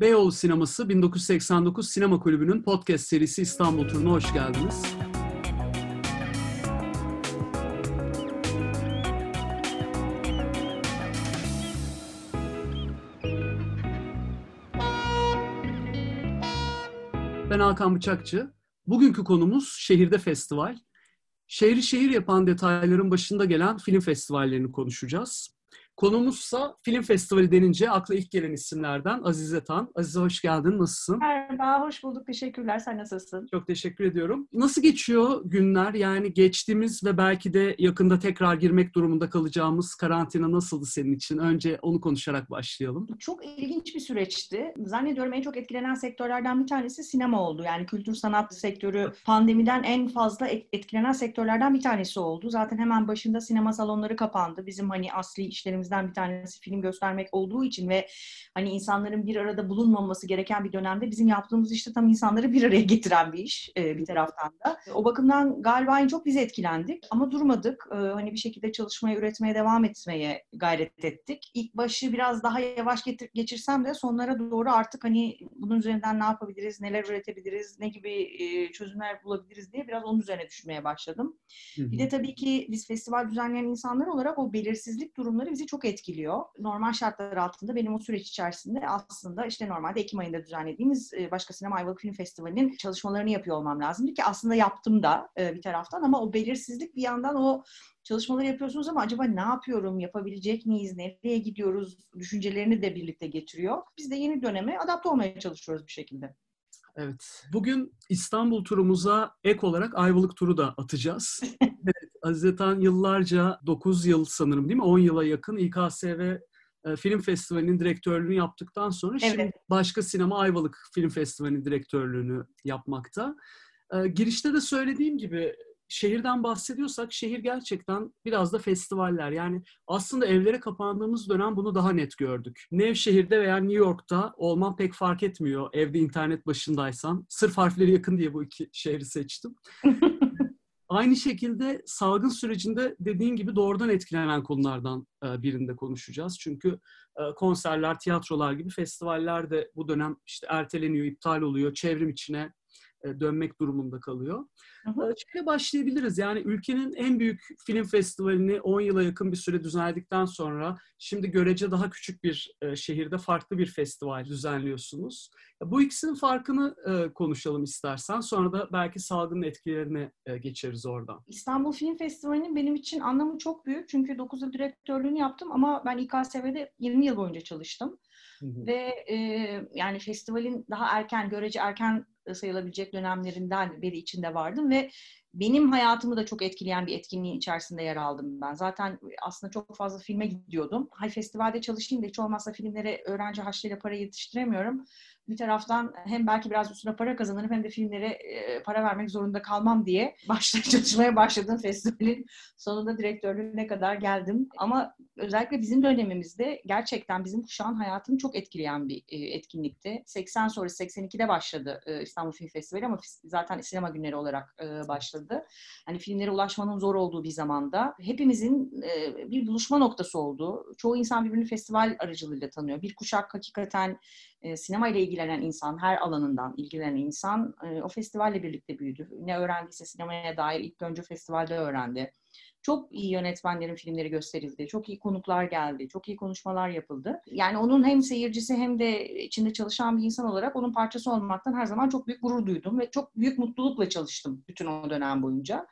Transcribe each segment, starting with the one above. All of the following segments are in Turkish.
Beyoğlu Sineması 1989 Sinema Kulübü'nün podcast serisi İstanbul turuna hoş geldiniz. Ben Hakan Bıçakçı. Bugünkü konumuz Şehirde Festival. Şehri şehir yapan detayların başında gelen film festivallerini konuşacağız. Konumuzsa film festivali denince akla ilk gelen isimlerden Azize Tan. Azize hoş geldin. Nasılsın? Merhaba, hoş bulduk. Teşekkürler. Sen nasılsın? Çok teşekkür ediyorum. Nasıl geçiyor günler? Yani geçtiğimiz ve belki de yakında tekrar girmek durumunda kalacağımız karantina nasıldı senin için? Önce onu konuşarak başlayalım. Çok ilginç bir süreçti. Zannediyorum en çok etkilenen sektörlerden bir tanesi sinema oldu. Yani kültür sanat sektörü pandemiden en fazla etkilenen sektörlerden bir tanesi oldu. Zaten hemen başında sinema salonları kapandı. Bizim hani asli işlerimiz işlerimizden bir tanesi film göstermek olduğu için ve hani insanların bir arada bulunmaması gereken bir dönemde bizim yaptığımız işte tam insanları bir araya getiren bir iş e, bir taraftan da. O bakımdan galiba en çok biz etkilendik ama durmadık. E, hani bir şekilde çalışmaya, üretmeye devam etmeye gayret ettik. İlk başı biraz daha yavaş getir, geçirsem de sonlara doğru artık hani bunun üzerinden ne yapabiliriz, neler üretebiliriz, ne gibi e, çözümler bulabiliriz diye biraz onun üzerine düşünmeye başladım. Hı hı. Bir de tabii ki biz festival düzenleyen insanlar olarak o belirsizlik durumları bizi çok çok etkiliyor. Normal şartlar altında benim o süreç içerisinde aslında işte normalde Ekim ayında düzenlediğimiz e, Başka Sinema Ayvalık Film Festivali'nin çalışmalarını yapıyor olmam lazımdı ki aslında yaptım da e, bir taraftan ama o belirsizlik bir yandan o çalışmaları yapıyorsunuz ama acaba ne yapıyorum, yapabilecek miyiz, nereye gidiyoruz düşüncelerini de birlikte getiriyor. Biz de yeni döneme adapte olmaya çalışıyoruz bir şekilde. Evet. Bugün İstanbul turumuza ek olarak Ayvalık turu da atacağız. evet, Azizetan yıllarca 9 yıl sanırım değil mi? 10 yıla yakın İKSV e, Film Festivali'nin direktörlüğünü yaptıktan sonra evet. şimdi Başka Sinema Ayvalık Film Festivali'nin direktörlüğünü yapmakta. E, girişte de söylediğim gibi şehirden bahsediyorsak şehir gerçekten biraz da festivaller. Yani aslında evlere kapandığımız dönem bunu daha net gördük. Nevşehir'de veya New York'ta olman pek fark etmiyor evde internet başındaysan. Sırf harfleri yakın diye bu iki şehri seçtim. Aynı şekilde salgın sürecinde dediğin gibi doğrudan etkilenen konulardan e, birinde konuşacağız. Çünkü e, konserler, tiyatrolar gibi festivaller de bu dönem işte erteleniyor, iptal oluyor. Çevrim içine dönmek durumunda kalıyor. Hı hı. Şöyle başlayabiliriz. Yani ülkenin en büyük film festivalini 10 yıla yakın bir süre düzenledikten sonra şimdi görece daha küçük bir şehirde farklı bir festival düzenliyorsunuz. Bu ikisinin farkını konuşalım istersen. Sonra da belki salgının etkilerine geçeriz oradan. İstanbul Film Festivali'nin benim için anlamı çok büyük. Çünkü 9 yıl direktörlüğünü yaptım ama ben İKSV'de 20 yıl boyunca çalıştım. Hı hı. Ve e, yani festivalin daha erken, görece erken sayılabilecek dönemlerinden beri içinde vardım ve benim hayatımı da çok etkileyen bir etkinliğin içerisinde yer aldım ben. Zaten aslında çok fazla filme gidiyordum. Hay festivalde çalışayım da hiç olmazsa filmlere öğrenci harçlığıyla para yetiştiremiyorum bir taraftan hem belki biraz üstüne para kazanırım hem de filmlere para vermek zorunda kalmam diye başta çalışmaya başladığım festivalin sonunda direktörlüğüne kadar geldim. Ama özellikle bizim dönemimizde gerçekten bizim kuşağın hayatını çok etkileyen bir etkinlikti. 80 sonrası 82'de başladı İstanbul Film Festivali ama zaten sinema günleri olarak başladı. Hani filmlere ulaşmanın zor olduğu bir zamanda hepimizin bir buluşma noktası oldu. Çoğu insan birbirini festival aracılığıyla tanıyor. Bir kuşak hakikaten e, sinema ile ilgilenen insan, her alanından ilgilenen insan e, o festivalle birlikte büyüdü. Ne öğrendiyse sinemaya dair ilk önce festivalde öğrendi. Çok iyi yönetmenlerin filmleri gösterildi. Çok iyi konuklar geldi. Çok iyi konuşmalar yapıldı. Yani onun hem seyircisi hem de içinde çalışan bir insan olarak onun parçası olmaktan her zaman çok büyük gurur duydum ve çok büyük mutlulukla çalıştım bütün o dönem boyunca.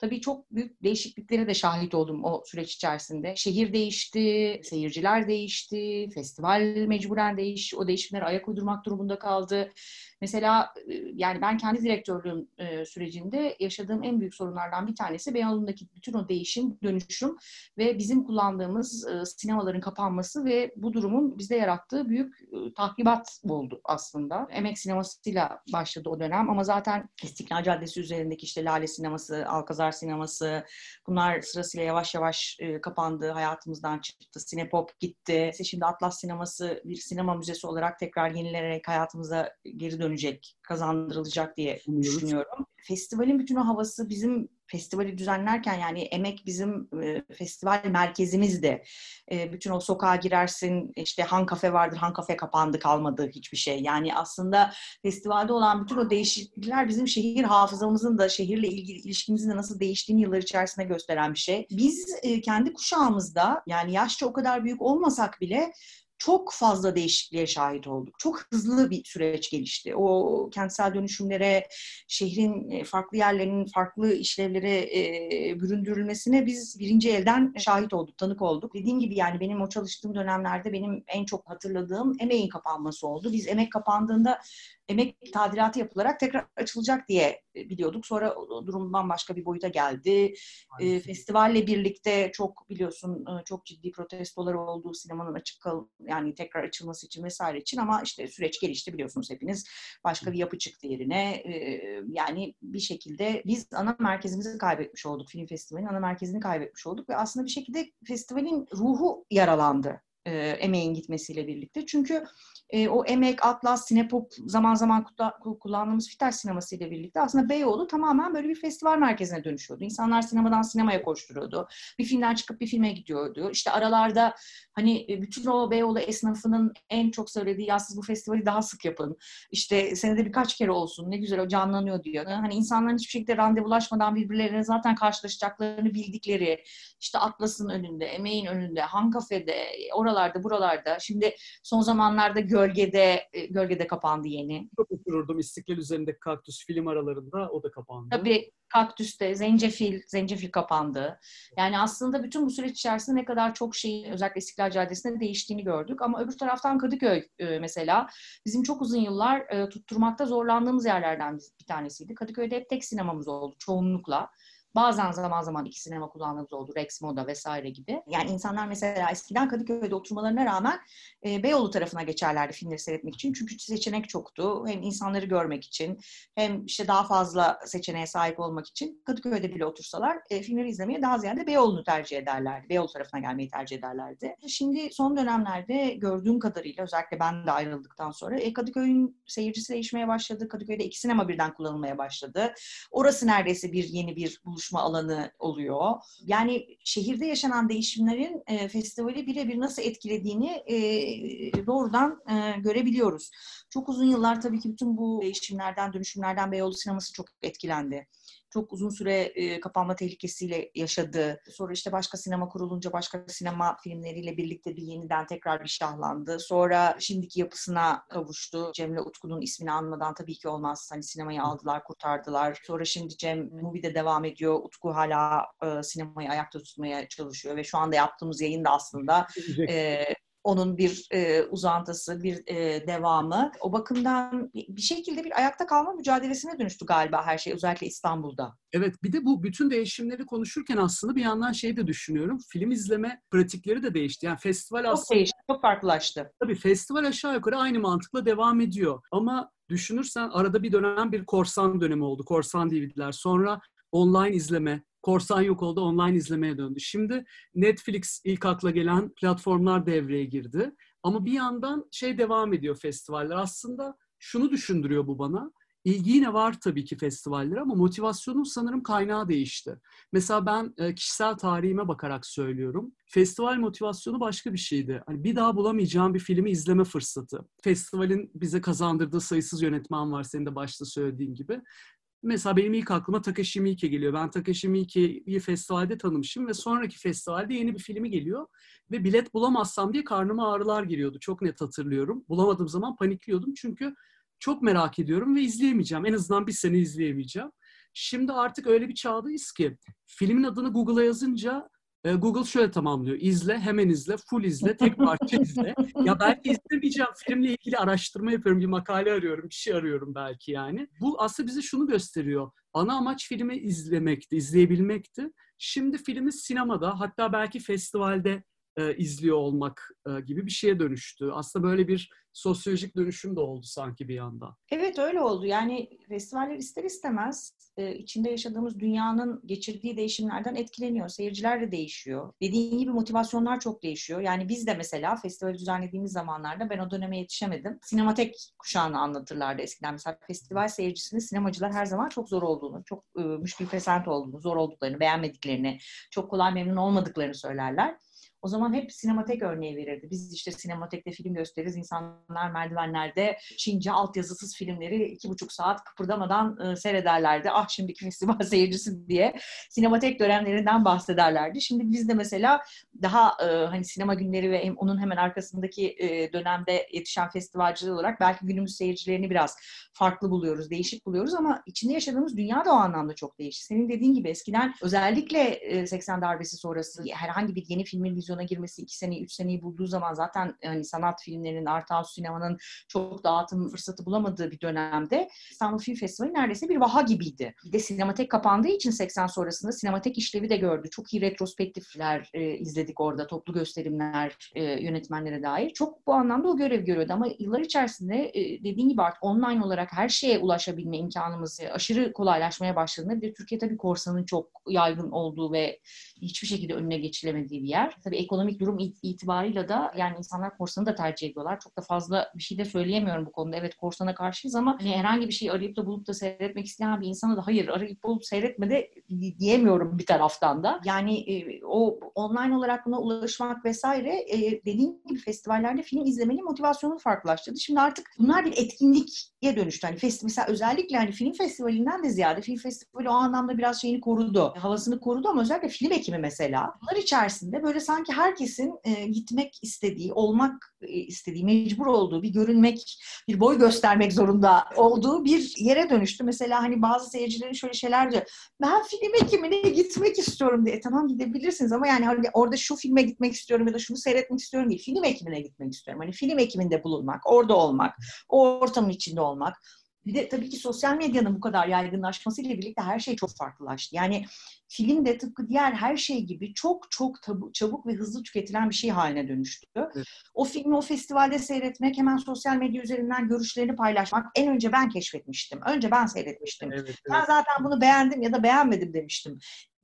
Tabii çok büyük değişikliklere de şahit oldum o süreç içerisinde. Şehir değişti, seyirciler değişti, festival mecburen değiş, o değişimlere ayak uydurmak durumunda kaldı. Mesela yani ben kendi direktörlüğüm sürecinde yaşadığım en büyük sorunlardan bir tanesi Beyoğlu'ndaki bütün o değişim, dönüşüm ve bizim kullandığımız sinemaların kapanması ve bu durumun bizde yarattığı büyük tahribat oldu aslında. Emek sinemasıyla başladı o dönem ama zaten İstiklal Caddesi üzerindeki işte Lale Sineması, Alkazar Sineması bunlar sırasıyla yavaş yavaş kapandı, hayatımızdan çıktı. Sinepop gitti. Şimdi Atlas Sineması bir sinema müzesi olarak tekrar yenilenerek hayatımıza geri dönüyor dönecek, kazandırılacak diye düşünüyorum. festivalin bütün o havası bizim festivali düzenlerken yani emek bizim e, festival merkezimizdi. E, bütün o sokağa girersin işte Han Kafe vardır, Han Kafe kapandı kalmadı hiçbir şey. Yani aslında festivalde olan bütün o değişiklikler bizim şehir hafızamızın da şehirle ilgili ilişkimizin de nasıl değiştiğini yıllar içerisinde gösteren bir şey. Biz e, kendi kuşağımızda yani yaşça o kadar büyük olmasak bile çok fazla değişikliğe şahit olduk. Çok hızlı bir süreç gelişti. O kentsel dönüşümlere, şehrin e, farklı yerlerinin farklı işlevlere e, büründürülmesine biz birinci elden şahit olduk, tanık olduk. Dediğim gibi yani benim o çalıştığım dönemlerde benim en çok hatırladığım emeğin kapanması oldu. Biz emek kapandığında emek tadilatı yapılarak tekrar açılacak diye e, biliyorduk. Sonra durumdan başka bir boyuta geldi. E, festivalle birlikte çok biliyorsun e, çok ciddi protestolar olduğu sinemanın açık kal yani tekrar açılması için vesaire için ama işte süreç gelişti biliyorsunuz hepiniz. Başka bir yapı çıktı yerine. E, yani bir şekilde biz ana merkezimizi kaybetmiş olduk. Film festivalinin ana merkezini kaybetmiş olduk ve aslında bir şekilde festivalin ruhu yaralandı e, emeğin gitmesiyle birlikte. Çünkü e, o Emek, Atlas, Sinepop zaman zaman kullandığımız Fitel sineması ile birlikte aslında Beyoğlu tamamen böyle bir festival merkezine dönüşüyordu. İnsanlar sinemadan sinemaya koşturuyordu. Bir filmden çıkıp bir filme gidiyordu. İşte aralarda hani e, bütün o Beyoğlu esnafının en çok söylediği ya siz bu festivali daha sık yapın. İşte senede birkaç kere olsun ne güzel o canlanıyor diyor. Hani insanların hiçbir şekilde randevulaşmadan birbirlerine zaten karşılaşacaklarını bildikleri işte Atlas'ın önünde, Emeğin önünde, Han Kafe'de, oralarda buralarda. Şimdi son zamanlarda gö gölgede e, gölgede kapandı yeni. Çok otururdum İstiklal üzerindeki kaktüs film aralarında o da kapandı. Tabii kaktüste, zencefil, zencefil kapandı. Yani aslında bütün bu süreç içerisinde ne kadar çok şeyin özellikle İstiklal Caddesi'nde değiştiğini gördük. Ama öbür taraftan Kadıköy e, mesela bizim çok uzun yıllar e, tutturmakta zorlandığımız yerlerden bir tanesiydi. Kadıköy'de hep tek sinemamız oldu çoğunlukla. Bazen zaman zaman iki sinema kullandığımız oldu. Rex Moda vesaire gibi. Yani insanlar mesela eskiden Kadıköy'de oturmalarına rağmen e, Beyoğlu tarafına geçerlerdi filmleri seyretmek için. Çünkü seçenek çoktu. Hem insanları görmek için hem işte daha fazla seçeneğe sahip olmak için Kadıköy'de bile otursalar e, filmleri izlemeye daha ziyade Beyoğlu'nu tercih ederlerdi. Beyoğlu tarafına gelmeyi tercih ederlerdi. Şimdi son dönemlerde gördüğüm kadarıyla özellikle ben de ayrıldıktan sonra e, Kadıköy'ün seyircisi değişmeye başladı. Kadıköy'de iki sinema birden kullanılmaya başladı. Orası neredeyse bir yeni bir buluş buluşma alanı oluyor. Yani şehirde yaşanan değişimlerin e, festivali birebir nasıl etkilediğini e, doğrudan e, görebiliyoruz. Çok uzun yıllar tabii ki bütün bu değişimlerden, dönüşümlerden Beyoğlu sineması çok etkilendi çok uzun süre e, kapanma tehlikesiyle yaşadı. Sonra işte başka sinema kurulunca başka sinema filmleriyle birlikte bir yeniden tekrar bir şahlandı. Sonra şimdiki yapısına kavuştu. Cem'le Utku'nun ismini anmadan tabii ki olmaz. Hani sinemayı aldılar, kurtardılar. Sonra şimdi Cem Movie'de devam ediyor. Utku hala e, sinemayı ayakta tutmaya çalışıyor ve şu anda yaptığımız yayın da aslında e, onun bir e, uzantısı, bir e, devamı. O bakımdan bir şekilde bir ayakta kalma mücadelesine dönüştü galiba her şey özellikle İstanbul'da. Evet bir de bu bütün değişimleri konuşurken aslında bir yandan şey de düşünüyorum. Film izleme pratikleri de değişti. Yani festival çok aslında... değişti, çok farklılaştı. Tabii festival aşağı yukarı aynı mantıkla devam ediyor. Ama düşünürsen arada bir dönem bir korsan dönemi oldu. Korsan DVD'ler. Sonra online izleme, korsan yok oldu, online izlemeye döndü. Şimdi Netflix ilk akla gelen platformlar devreye girdi. Ama bir yandan şey devam ediyor festivaller. Aslında şunu düşündürüyor bu bana. İlgi yine var tabii ki festivallere ama motivasyonun sanırım kaynağı değişti. Mesela ben e, kişisel tarihime bakarak söylüyorum. Festival motivasyonu başka bir şeydi. Hani bir daha bulamayacağım bir filmi izleme fırsatı. Festivalin bize kazandırdığı sayısız yönetmen var senin de başta söylediğin gibi. Mesela benim ilk aklıma Takashi Miike geliyor. Ben Takashi Miike'yi festivalde tanımışım ve sonraki festivalde yeni bir filmi geliyor. Ve bilet bulamazsam diye karnıma ağrılar giriyordu. Çok net hatırlıyorum. Bulamadığım zaman panikliyordum çünkü çok merak ediyorum ve izleyemeyeceğim. En azından bir sene izleyemeyeceğim. Şimdi artık öyle bir çağdayız ki filmin adını Google'a yazınca e, Google şöyle tamamlıyor. İzle, hemen izle, full izle, tek parça izle. Ya belki izlemeyeceğim filmle ilgili araştırma yapıyorum, bir makale arıyorum, bir şey arıyorum belki yani. Bu aslında bize şunu gösteriyor. Ana amaç filmi izlemekti, izleyebilmekti. Şimdi filmi sinemada, hatta belki festivalde e, izliyor olmak e, gibi bir şeye dönüştü. Aslında böyle bir sosyolojik dönüşüm de oldu sanki bir yandan. Evet öyle oldu. Yani festivaller ister istemez e, içinde yaşadığımız dünyanın geçirdiği değişimlerden etkileniyor. Seyirciler de değişiyor. Dediğin gibi motivasyonlar çok değişiyor. Yani biz de mesela festivali düzenlediğimiz zamanlarda ben o döneme yetişemedim. Sinematek kuşağını anlatırlardı eskiden. Mesela festival seyircisini sinemacılar her zaman çok zor olduğunu, çok e, müşkül pesent olduğunu, zor olduklarını, beğenmediklerini, çok kolay memnun olmadıklarını söylerler. O zaman hep sinematek örneği verirdi. Biz işte sinematekte film gösteririz. İnsanlar merdivenlerde Çince altyazısız filmleri iki buçuk saat kıpırdamadan e, seyrederlerdi. Ah şimdiki festival seyircisi diye sinematek dönemlerinden bahsederlerdi. Şimdi biz de mesela daha e, hani sinema günleri ve onun hemen arkasındaki e, dönemde yetişen festivalciler olarak belki günümüz seyircilerini biraz farklı buluyoruz, değişik buluyoruz ama içinde yaşadığımız dünya da o anlamda çok değişti. Senin dediğin gibi eskiden özellikle e, 80 darbesi sonrası herhangi bir yeni filmin vizyona girmesi iki seneyi, üç seneyi bulduğu zaman zaten hani sanat filmlerinin, art house sinemanın çok dağıtım fırsatı bulamadığı bir dönemde İstanbul Film Festivali neredeyse bir vaha gibiydi. Bir de sinematek kapandığı için 80 sonrasında sinematek işlevi de gördü. Çok iyi retrospektifler e, izledik orada, toplu gösterimler e, yönetmenlere dair. Çok bu anlamda o görev görüyordu ama yıllar içerisinde e, dediğin gibi artık online olarak her şeye ulaşabilme imkanımız aşırı kolaylaşmaya başladığında bir de Türkiye tabii korsanın çok yaygın olduğu ve hiçbir şekilde önüne geçilemediği bir yer. Tabii ekonomik durum itibarıyla da yani insanlar korsanı da tercih ediyorlar. Çok da fazla bir şey de söyleyemiyorum bu konuda. Evet korsana karşıyız ama hani herhangi bir şeyi arayıp da bulup da seyretmek isteyen bir insana da hayır arayıp bulup seyretme de diyemiyorum bir taraftan da. Yani e, o online olarak buna ulaşmak vesaire e, dediğim gibi festivallerde film izlemenin motivasyonu farklılaştırdı. Şimdi artık bunlar bir etkinliğe dönüştü. Hani festival, mesela özellikle hani film festivalinden de ziyade film festivali o anlamda biraz şeyini korudu. Havasını korudu ama özellikle film ekimi mesela. Bunlar içerisinde böyle sanki herkesin e, gitmek istediği, olmak e, istediği, mecbur olduğu, bir görünmek, bir boy göstermek zorunda olduğu bir yere dönüştü. Mesela hani bazı seyircilerin şöyle şeyler diyor. Ben film ekimine gitmek istiyorum diye. E, tamam gidebilirsiniz ama yani hani orada şu filme gitmek istiyorum ya da şunu seyretmek istiyorum değil. Film ekimine gitmek istiyorum. Hani film ekiminde bulunmak, orada olmak, o ortamın içinde olmak. Bir de tabii ki sosyal medyanın bu kadar yaygınlaşmasıyla birlikte her şey çok farklılaştı. Yani film de tıpkı diğer her şey gibi çok çok tabu, çabuk ve hızlı tüketilen bir şey haline dönüştü. Evet. O filmi o festivalde seyretmek, hemen sosyal medya üzerinden görüşlerini paylaşmak en önce ben keşfetmiştim. Önce ben seyretmiştim. Evet, evet. Ben zaten bunu beğendim ya da beğenmedim demiştim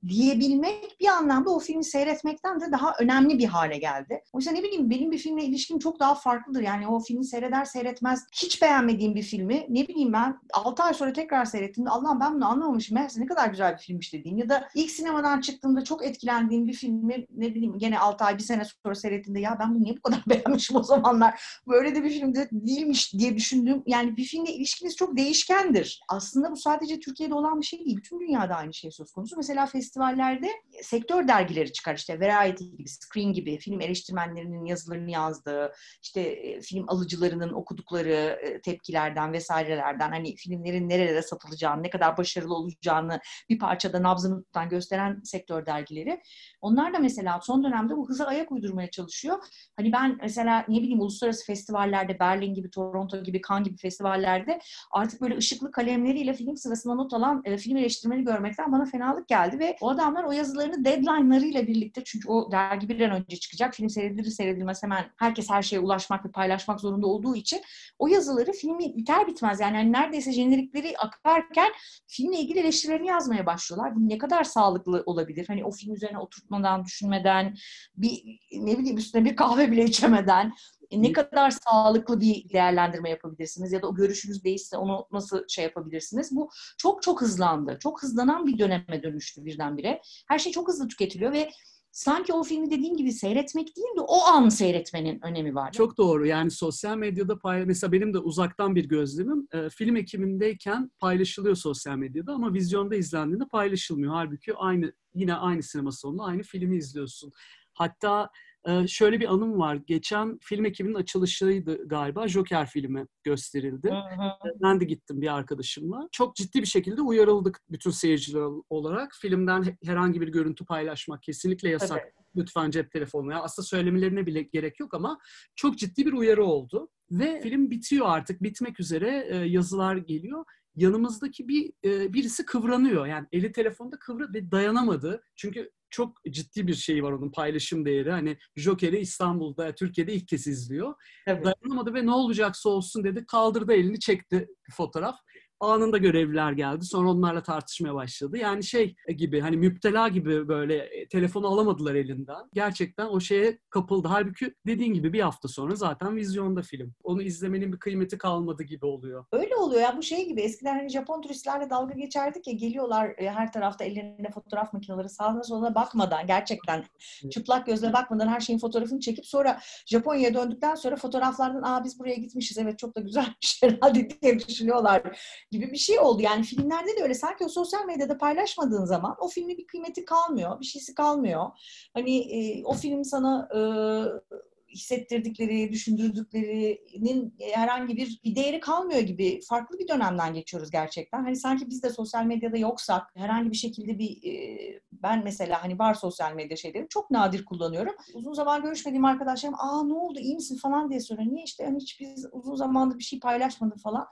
diyebilmek bir anlamda o filmi seyretmekten de daha önemli bir hale geldi. O yüzden ne bileyim benim bir filmle ilişkim çok daha farklıdır. Yani o filmi seyreder seyretmez hiç beğenmediğim bir filmi ne bileyim ben 6 ay sonra tekrar seyrettiğimde Allah'ım ben bunu anlamamışım. Meğerse ne kadar güzel bir filmmiş dediğim ya da ilk sinemadan çıktığımda çok etkilendiğim bir filmi ne bileyim gene 6 ay bir sene sonra seyrettiğimde ya ben bunu niye bu kadar beğenmişim o zamanlar böyle de bir filmde değilmiş diye düşündüğüm yani bir filmle ilişkiniz çok değişkendir. Aslında bu sadece Türkiye'de olan bir şey değil. Bütün dünyada aynı şey söz konusu. Mesela festivallerde sektör dergileri çıkar işte Variety gibi, Screen gibi film eleştirmenlerinin yazılarını yazdığı, işte e, film alıcılarının okudukları e, tepkilerden vesairelerden hani filmlerin nerelere satılacağını, ne kadar başarılı olacağını bir parçada nabzını tutan gösteren sektör dergileri. Onlar da mesela son dönemde bu hıza ayak uydurmaya çalışıyor. Hani ben mesela ne bileyim uluslararası festivallerde Berlin gibi, Toronto gibi, Cannes gibi festivallerde artık böyle ışıklı kalemleriyle film sırasında not alan e, film eleştirmeni görmekten bana fenalık geldi ve o adamlar o yazılarını deadline'larıyla birlikte çünkü o dergi bir an önce çıkacak. Film seyredilir seyredilmez hemen herkes her şeye ulaşmak ve paylaşmak zorunda olduğu için o yazıları filmi biter bitmez yani, yani neredeyse jenerikleri akarken filmle ilgili eleştirilerini yazmaya başlıyorlar. Bu ne kadar sağlıklı olabilir? Hani o film üzerine oturtmadan, düşünmeden, bir ne bileyim üstüne bir kahve bile içemeden ne kadar sağlıklı bir değerlendirme yapabilirsiniz ya da o görüşünüz değişse onu nasıl şey yapabilirsiniz? Bu çok çok hızlandı. Çok hızlanan bir döneme dönüştü birdenbire. Her şey çok hızlı tüketiliyor ve sanki o filmi dediğim gibi seyretmek değil de o an seyretmenin önemi var. Çok doğru. Yani sosyal medyada pay mesela benim de uzaktan bir gözlemim. E, film ekimindeyken paylaşılıyor sosyal medyada ama vizyonda izlendiğinde paylaşılmıyor. Halbuki aynı yine aynı sinema salonunda aynı filmi izliyorsun. Hatta ee, şöyle bir anım var. Geçen film ekibinin açılışıydı galiba. Joker filmi gösterildi. Hı. Ee, ben de gittim bir arkadaşımla. Çok ciddi bir şekilde uyarıldık bütün seyirciler olarak. Filmden herhangi bir görüntü paylaşmak kesinlikle yasak. Evet. Lütfen cep telefonu. Ya aslında söylemelerine bile gerek yok ama çok ciddi bir uyarı oldu. Ve film bitiyor artık. Bitmek üzere e, yazılar geliyor yanımızdaki bir e, birisi kıvranıyor. Yani eli telefonda kıvra ve dayanamadı. Çünkü çok ciddi bir şey var onun paylaşım değeri. Hani Joker'i İstanbul'da, Türkiye'de ilk kez izliyor. Tabii. Dayanamadı ve ne olacaksa olsun dedi. Kaldırdı elini çekti bir fotoğraf anında görevliler geldi. Sonra onlarla tartışmaya başladı. Yani şey gibi hani müptela gibi böyle e, telefonu alamadılar elinden. Gerçekten o şeye kapıldı. Halbuki dediğin gibi bir hafta sonra zaten vizyonda film. Onu izlemenin bir kıymeti kalmadı gibi oluyor. Öyle oluyor ya bu şey gibi eskiden hani Japon turistlerle dalga geçerdik ya geliyorlar e, her tarafta ellerinde fotoğraf makineleri sağına soluna bakmadan gerçekten çıplak gözle bakmadan her şeyin fotoğrafını çekip sonra Japonya'ya döndükten sonra fotoğraflardan aa biz buraya gitmişiz evet çok da güzelmiş herhalde diye düşünüyorlar gibi bir şey oldu. Yani filmlerde de öyle sanki o sosyal medyada paylaşmadığın zaman o filmin bir kıymeti kalmıyor, bir şeysi kalmıyor. Hani e, o film sana e, hissettirdikleri, düşündürdüklerinin herhangi bir, bir değeri kalmıyor gibi farklı bir dönemden geçiyoruz gerçekten. Hani sanki biz de sosyal medyada yoksak herhangi bir şekilde bir e, ben mesela hani var sosyal medya şeyleri çok nadir kullanıyorum. Uzun zaman görüşmediğim arkadaşlarım aa ne oldu iyi misin falan diye soruyor. Niye işte hani hiç biz uzun zamandır bir şey paylaşmadık falan.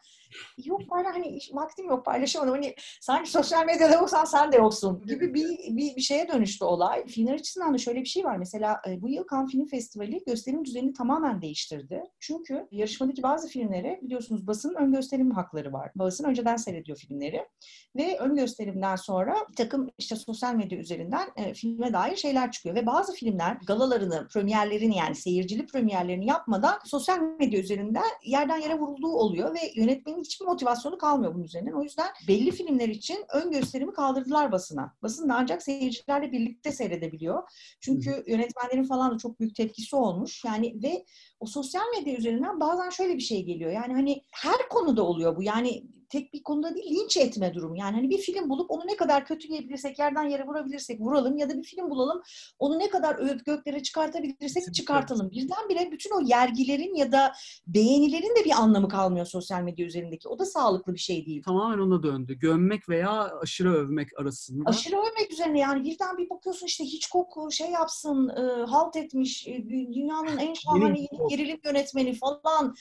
Yok bana hani vaktim yok paylaşamadım. Hani sanki sosyal medyada yoksan sen de yoksun gibi bir, bir, bir şeye dönüştü olay. Filmler açısından da şöyle bir şey var. Mesela e, bu yıl Cannes Film Festivali gösterim düzenini tamamen değiştirdi. Çünkü yarışmadaki bazı filmlere biliyorsunuz basının ön gösterim hakları var. Basın önceden seyrediyor filmleri. Ve ön gösterimden sonra bir takım işte sosyal medya üzerinden e, filme dair şeyler çıkıyor. Ve bazı filmler galalarını, premierlerini yani seyircili premierlerini yapmadan sosyal medya üzerinden yerden yere vurulduğu oluyor ve yönetmenin hiçbir motivasyonu kalmıyor bunun üzerinden. O yüzden belli filmler için ön gösterimi kaldırdılar basına. Basın da ancak seyircilerle birlikte seyredebiliyor. Çünkü yönetmenlerin falan da çok büyük tepkisi olmuş. Yani ve o sosyal medya üzerinden bazen şöyle bir şey geliyor. Yani hani her konuda oluyor bu. Yani tek bir konuda değil linç etme durumu. Yani hani bir film bulup onu ne kadar kötüleyebilirsek, yerden yere vurabilirsek vuralım ya da bir film bulalım onu ne kadar övüp göklere çıkartabilirsek çıkartalım. Birdenbire bütün o yergilerin ya da beğenilerin de bir anlamı kalmıyor sosyal medya üzerindeki. O da sağlıklı bir şey değil. Tamamen ona döndü. Gömmek veya aşırı övmek arasında. Aşırı övmek üzerine yani birden bir bakıyorsun işte hiç koku şey yapsın, e, halt etmiş, e, dünyanın en şahane gerilim yönetmeni falan.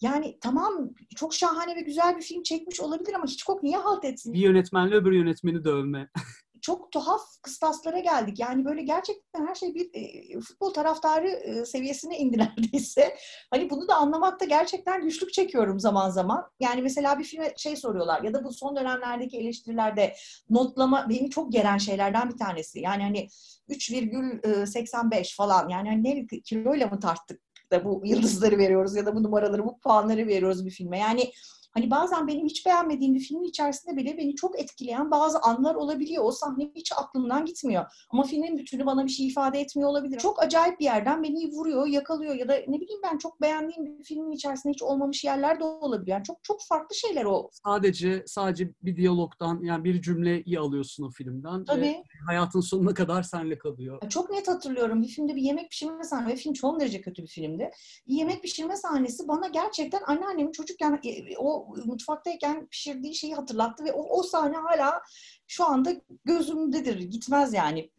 Yani tamam çok şahane ve güzel bir film çekmiş olabilir ama Hitchcock niye halt etsin? Bir yönetmenle öbür yönetmeni dövme. çok tuhaf kıstaslara geldik. Yani böyle gerçekten her şey bir e, futbol taraftarı e, seviyesine indi neredeyse. Hani bunu da anlamakta gerçekten güçlük çekiyorum zaman zaman. Yani mesela bir filme şey soruyorlar ya da bu son dönemlerdeki eleştirilerde notlama beni çok geren şeylerden bir tanesi. Yani hani 3,85 falan yani hani ne kiloyla mı tarttık da bu yıldızları veriyoruz ya da bu numaraları, bu puanları veriyoruz bir filme. Yani Hani bazen benim hiç beğenmediğim bir filmin içerisinde bile beni çok etkileyen bazı anlar olabiliyor. O sahne hiç aklımdan gitmiyor. Ama filmin bütünü bana bir şey ifade etmiyor olabilir. Çok acayip bir yerden beni vuruyor, yakalıyor ya da ne bileyim ben çok beğendiğim bir filmin içerisinde hiç olmamış yerler de olabiliyor. Yani çok çok farklı şeyler o. Sadece sadece bir diyalogdan yani bir cümleyi alıyorsun o filmden. Tabii. Ve hayatın sonuna kadar senle kalıyor. Çok net hatırlıyorum. Bir filmde bir yemek pişirme sahnesi ve film çok derece kötü bir filmdi. Bir yemek pişirme sahnesi bana gerçekten anneannemin çocukken e, mutfaktayken pişirdiği şeyi hatırlattı ve o, o sahne hala şu anda gözümdedir. Gitmez yani.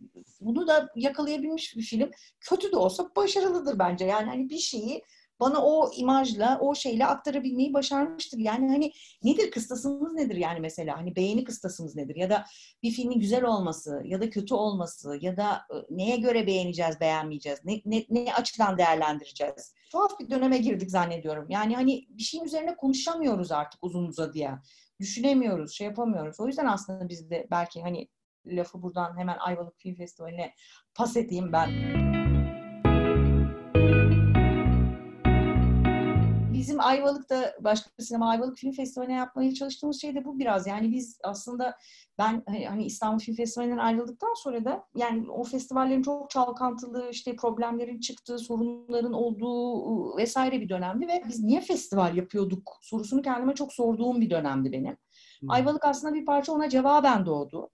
Bunu da yakalayabilmiş bir film. Kötü de olsa başarılıdır bence. Yani hani bir şeyi bana o imajla, o şeyle aktarabilmeyi başarmıştır. Yani hani nedir kıstasımız nedir yani mesela? Hani beğeni kıstasımız nedir? Ya da bir filmin güzel olması ya da kötü olması ya da neye göre beğeneceğiz, beğenmeyeceğiz? Ne, ne, ne açıdan değerlendireceğiz? Tuhaf bir döneme girdik zannediyorum. Yani hani bir şeyin üzerine konuşamıyoruz artık uzun uzadıya. Düşünemiyoruz, şey yapamıyoruz. O yüzden aslında biz de belki hani lafı buradan hemen Ayvalık Film Festivali'ne pas edeyim ben. Bizim Ayvalık'ta başka bir sinema Ayvalık Film Festivali'ne yapmaya çalıştığımız şey de bu biraz. Yani biz aslında ben hani, hani İstanbul Film Festivali'nden ayrıldıktan sonra da yani o festivallerin çok çalkantılı işte problemlerin çıktığı, sorunların olduğu vesaire bir dönemdi ve biz niye festival yapıyorduk sorusunu kendime çok sorduğum bir dönemdi benim. Hmm. Ayvalık aslında bir parça ona cevaben doğdu.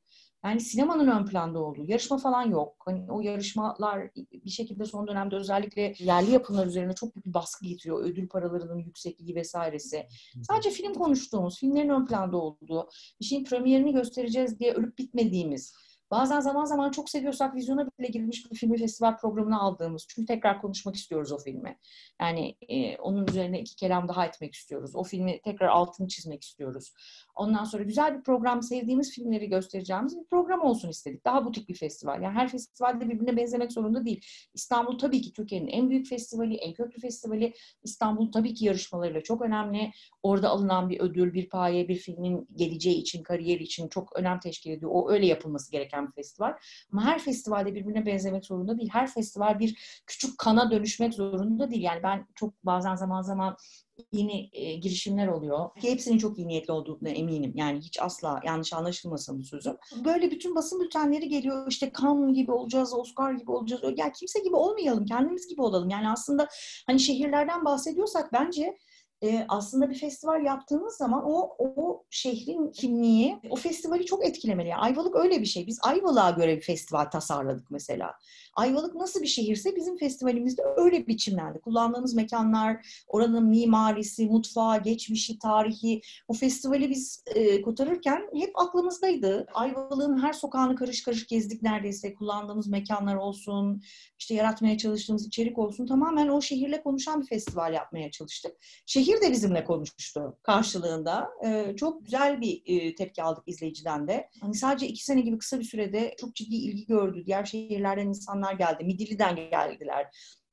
Yani sinemanın ön planda olduğu, yarışma falan yok. Hani o yarışmalar bir şekilde son dönemde özellikle yerli yapımlar üzerine çok büyük bir baskı getiriyor. Ödül paralarının yüksekliği vesairesi. Sadece film konuştuğumuz, filmlerin ön planda olduğu, bir şeyin premierini göstereceğiz diye ölüp bitmediğimiz, Bazen zaman zaman çok seviyorsak vizyona bile girilmiş bir filmi festival programına aldığımız. Çünkü tekrar konuşmak istiyoruz o filmi. Yani e, onun üzerine iki kelam daha etmek istiyoruz. O filmi tekrar altını çizmek istiyoruz. Ondan sonra güzel bir program, sevdiğimiz filmleri göstereceğimiz bir program olsun istedik. Daha butik bir festival. Yani her festivalde birbirine benzemek zorunda değil. İstanbul tabii ki Türkiye'nin en büyük festivali, en köklü festivali. İstanbul tabii ki yarışmalarıyla çok önemli. Orada alınan bir ödül, bir paye, bir filmin geleceği için, kariyeri için çok önem teşkil ediyor. O öyle yapılması gereken bir festival. Ama her festivalde birbirine benzemek zorunda değil. Her festival bir küçük kana dönüşmek zorunda değil. Yani ben çok bazen zaman zaman yeni e, girişimler oluyor. Ki hepsinin çok iyi niyetli olduğuna eminim. Yani hiç asla yanlış anlaşılmasın bu sözüm. Böyle bütün basın bültenleri geliyor. İşte Cannes gibi olacağız, Oscar gibi olacağız. Yani kimse gibi olmayalım, kendimiz gibi olalım. Yani aslında hani şehirlerden bahsediyorsak bence e, aslında bir festival yaptığımız zaman o o şehrin kimliği o festivali çok etkilemeli. Yani Ayvalık öyle bir şey. Biz Ayvalık'a göre bir festival tasarladık mesela. Ayvalık nasıl bir şehirse bizim festivalimizde öyle biçimlendi. Kullandığımız mekanlar, oranın mimarisi, mutfağı, geçmişi, tarihi. O festivali biz e, kotarırken hep aklımızdaydı. Ayvalık'ın her sokağını karış karış gezdik neredeyse. Kullandığımız mekanlar olsun, işte yaratmaya çalıştığımız içerik olsun. Tamamen o şehirle konuşan bir festival yapmaya çalıştık. Şehir de bizimle konuştu karşılığında. E, çok güzel bir e, tepki aldık izleyiciden de. Hani sadece iki sene gibi kısa bir sürede çok ciddi ilgi gördü. Diğer şehirlerden insanlar geldi. Midilli'den geldiler.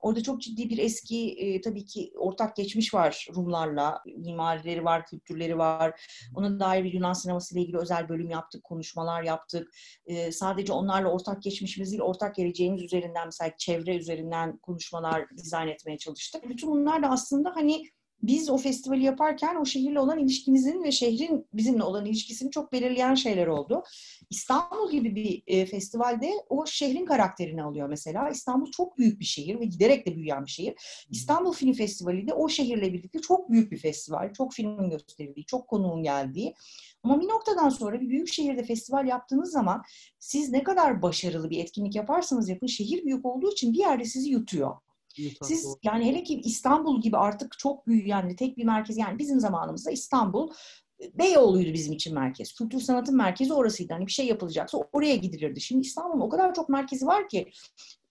Orada çok ciddi bir eski e, tabii ki ortak geçmiş var Rumlarla. Mimarileri var, kültürleri var. Ona dair bir Yunan sineması ile ilgili özel bölüm yaptık, konuşmalar yaptık. E, sadece onlarla ortak geçmişimiz değil, ortak geleceğimiz üzerinden mesela çevre üzerinden konuşmalar dizayn etmeye çalıştık. Bütün bunlar da aslında hani biz o festivali yaparken o şehirle olan ilişkimizin ve şehrin bizimle olan ilişkisini çok belirleyen şeyler oldu. İstanbul gibi bir e, festivalde o şehrin karakterini alıyor mesela. İstanbul çok büyük bir şehir ve giderek de büyüyen bir şehir. İstanbul Film Festivali de o şehirle birlikte çok büyük bir festival. Çok filmin gösterildiği, çok konuğun geldiği. Ama bir noktadan sonra bir büyük şehirde festival yaptığınız zaman siz ne kadar başarılı bir etkinlik yaparsanız yapın şehir büyük olduğu için bir yerde sizi yutuyor. Siz yani hele ki İstanbul gibi artık çok büyük yani tek bir merkez yani bizim zamanımızda İstanbul e, Beyoğlu'ydu bizim için merkez. Kültür sanatın merkezi orasıydı. Hani bir şey yapılacaksa oraya gidilirdi. Şimdi İstanbul'un o kadar çok merkezi var ki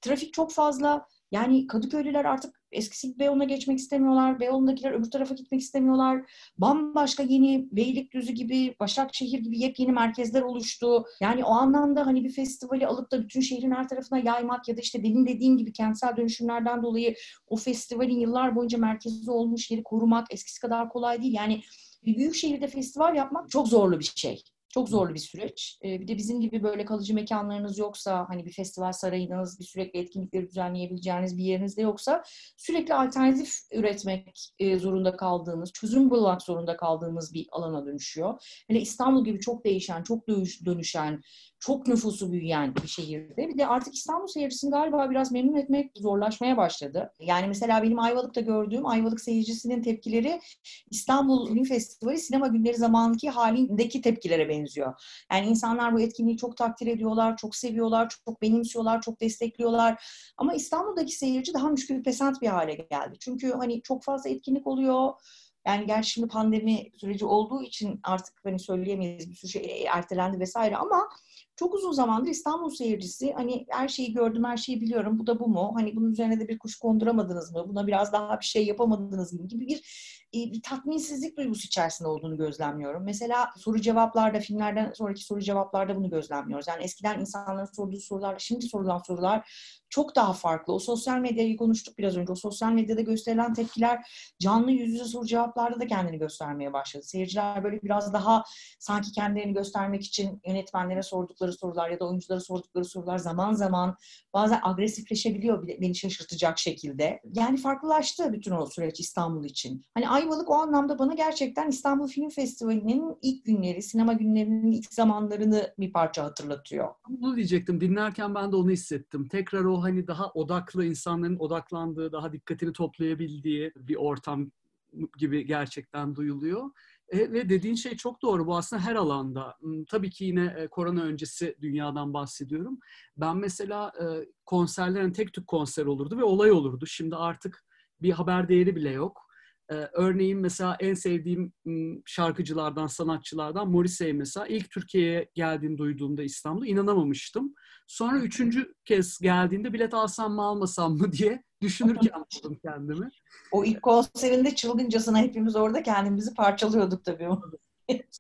trafik çok fazla. Yani Kadıköylüler artık eskisi Beyoğlu'na geçmek istemiyorlar. Beyoğlu'ndakiler öbür tarafa gitmek istemiyorlar. Bambaşka yeni Beylikdüzü gibi, Başakşehir gibi yepyeni merkezler oluştu. Yani o anlamda hani bir festivali alıp da bütün şehrin her tarafına yaymak ya da işte benim dediğim gibi kentsel dönüşümlerden dolayı o festivalin yıllar boyunca merkezi olmuş yeri korumak eskisi kadar kolay değil. Yani bir büyük şehirde festival yapmak çok zorlu bir şey. Çok zorlu bir süreç. Ee, bir de bizim gibi böyle kalıcı mekanlarınız yoksa, hani bir festival sarayınız, bir sürekli etkinlikleri düzenleyebileceğiniz bir yeriniz de yoksa sürekli alternatif üretmek e, zorunda kaldığınız, çözüm bulmak zorunda kaldığınız bir alana dönüşüyor. Hele İstanbul gibi çok değişen, çok dönüşen, çok nüfusu büyüyen bir şehirde. Bir de artık İstanbul seyircisini galiba biraz memnun etmek zorlaşmaya başladı. Yani mesela benim Ayvalık'ta gördüğüm Ayvalık seyircisinin tepkileri İstanbul Film Festivali sinema günleri zamanki halindeki tepkilere benziyor. Yani insanlar bu etkinliği çok takdir ediyorlar, çok seviyorlar, çok benimsiyorlar, çok destekliyorlar. Ama İstanbul'daki seyirci daha müşkül pesant bir hale geldi. Çünkü hani çok fazla etkinlik oluyor yani gerçi şimdi pandemi süreci olduğu için artık hani söyleyemeyiz bir sürü şey ertelendi vesaire ama çok uzun zamandır İstanbul seyircisi hani her şeyi gördüm, her şeyi biliyorum, bu da bu mu? Hani bunun üzerine de bir kuş konduramadınız mı? Buna biraz daha bir şey yapamadınız mı? gibi bir, bir tatminsizlik duygusu içerisinde olduğunu gözlemliyorum. Mesela soru cevaplarda, filmlerden sonraki soru cevaplarda bunu gözlemliyoruz. Yani eskiden insanların sorduğu sorular, şimdi sorulan sorular çok daha farklı. O sosyal medyayı konuştuk biraz önce. O sosyal medyada gösterilen tepkiler canlı yüz yüze soru cevaplarda da kendini göstermeye başladı. Seyirciler böyle biraz daha sanki kendilerini göstermek için yönetmenlere sordukları sorular ya da oyunculara sordukları sorular zaman zaman bazen agresifleşebiliyor beni şaşırtacak şekilde. Yani farklılaştı bütün o süreç İstanbul için. Hani Ayvalık o anlamda bana gerçekten İstanbul Film Festivali'nin ilk günleri, sinema günlerinin ilk zamanlarını bir parça hatırlatıyor. Bunu diyecektim. Dinlerken ben de onu hissettim. Tekrar o hani daha odaklı insanların odaklandığı, daha dikkatini toplayabildiği bir ortam gibi gerçekten duyuluyor. E, ve dediğin şey çok doğru. Bu aslında her alanda. Hmm, tabii ki yine e, korona öncesi dünyadan bahsediyorum. Ben mesela e, konserlerin tek tük konser olurdu ve olay olurdu. Şimdi artık bir haber değeri bile yok. Ee, örneğin mesela en sevdiğim şarkıcılardan, sanatçılardan Morrissey mesela ilk Türkiye'ye geldiğini duyduğumda İstanbul'da inanamamıştım. Sonra üçüncü kez geldiğinde bilet alsam mı almasam mı diye düşünürken buldum kendimi. O ilk konserinde çılgıncasına hepimiz orada kendimizi parçalıyorduk tabii.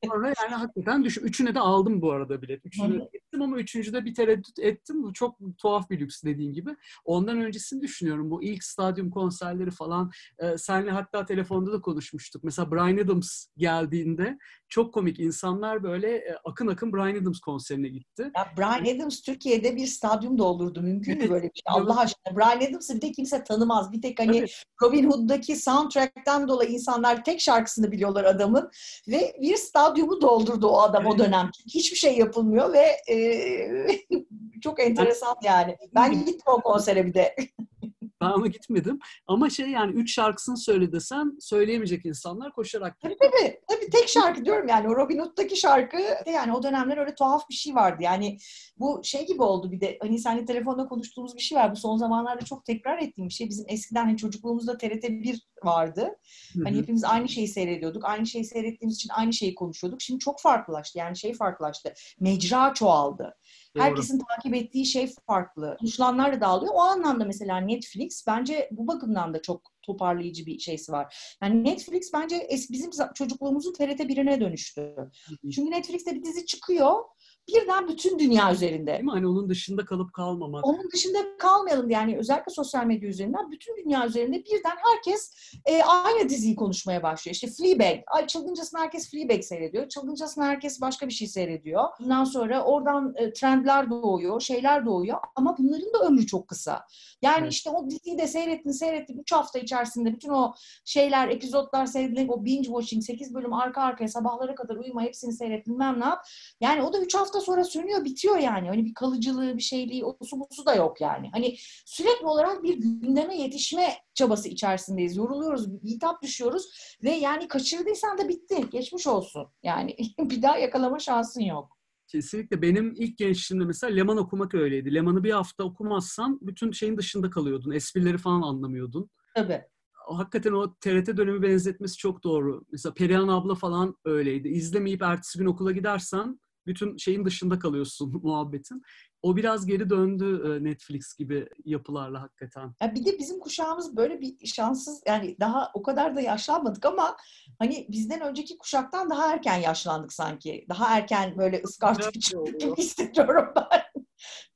Sonra yani hakikaten düşün. Üçüne de aldım bu arada bilet. Üçüne de ettim ama üçüncüde bir tereddüt ettim. Bu çok tuhaf bir lüks dediğin gibi. Ondan öncesini düşünüyorum. Bu ilk stadyum konserleri falan. E, senle hatta telefonda da konuşmuştuk. Mesela Brian Adams geldiğinde çok komik insanlar böyle e, akın akın Brian Adams konserine gitti. Ya Brian Adams Türkiye'de bir stadyum doldurdu. Mümkün mü böyle bir şey? Allah aşkına. Brian Adams'ı bir tek kimse tanımaz. Bir tek hani evet. Robin Hood'daki soundtrack'ten dolayı insanlar tek şarkısını biliyorlar adamın. Ve bir stadyumu doldurdu o adam evet. o dönem. Hiçbir şey yapılmıyor ve e, çok enteresan yani. Ben gittim o konsere bir de. Ben ama gitmedim. Ama şey yani üç şarkısını söyle desem söyleyemeyecek insanlar koşarak Tabii tabii. Tabii tek şarkı diyorum yani. O Robin Hood'daki şarkı yani o dönemler öyle tuhaf bir şey vardı. Yani bu şey gibi oldu bir de hani seninle telefonda konuştuğumuz bir şey var. Bu son zamanlarda çok tekrar ettiğim bir şey. Bizim eskiden hani çocukluğumuzda TRT 1 vardı. Hani hepimiz aynı şeyi seyrediyorduk. Aynı şeyi seyrettiğimiz için aynı şeyi konuşuyorduk. Şimdi çok farklılaştı. Yani şey farklılaştı. Mecra çoğaldı. Doğru. Herkesin takip ettiği şey farklı. Konuşulanlar da dağılıyor. O anlamda mesela Netflix bence bu bakımdan da çok toparlayıcı bir şeysi var. Yani Netflix bence bizim çocukluğumuzun TRT birine dönüştü. Çünkü Netflix'te bir dizi çıkıyor birden bütün dünya üzerinde. Değil mi? Hani onun dışında kalıp kalmamak. Onun dışında kalmayalım yani özellikle sosyal medya üzerinden bütün dünya üzerinde birden herkes e, aynı diziyi konuşmaya başlıyor. İşte Fleabag. Ay çılgıncasına herkes Fleabag seyrediyor. Çılgıncasına herkes başka bir şey seyrediyor. Bundan sonra oradan e, trendler doğuyor, şeyler doğuyor ama bunların da ömrü çok kısa. Yani evet. işte o diziyi de seyrettin, seyrettin. 3 hafta içerisinde bütün o şeyler, epizotlar seyrettin. O binge watching 8 bölüm arka arkaya sabahlara kadar uyuma hepsini seyrettin bilmem ne yap. Yani o da 3 hafta sonra sönüyor, bitiyor yani. Hani bir kalıcılığı, bir şeyliği, o su da yok yani. Hani sürekli olarak bir gündeme yetişme çabası içerisindeyiz. Yoruluyoruz, hitap düşüyoruz ve yani kaçırdıysan da bitti. Geçmiş olsun. Yani bir daha yakalama şansın yok. Kesinlikle. Benim ilk gençliğimde mesela Leman okumak öyleydi. Leman'ı bir hafta okumazsan bütün şeyin dışında kalıyordun. Esprileri falan anlamıyordun. Tabii. Hakikaten o TRT dönemi benzetmesi çok doğru. Mesela Perihan abla falan öyleydi. İzlemeyip ertesi gün okula gidersen bütün şeyin dışında kalıyorsun muhabbetin. O biraz geri döndü e, Netflix gibi yapılarla hakikaten. Ya bir de bizim kuşağımız böyle bir şanssız yani daha o kadar da yaşlanmadık ama hani bizden önceki kuşaktan daha erken yaşlandık sanki. Daha erken böyle ıskartıp gibi hissediyorum ben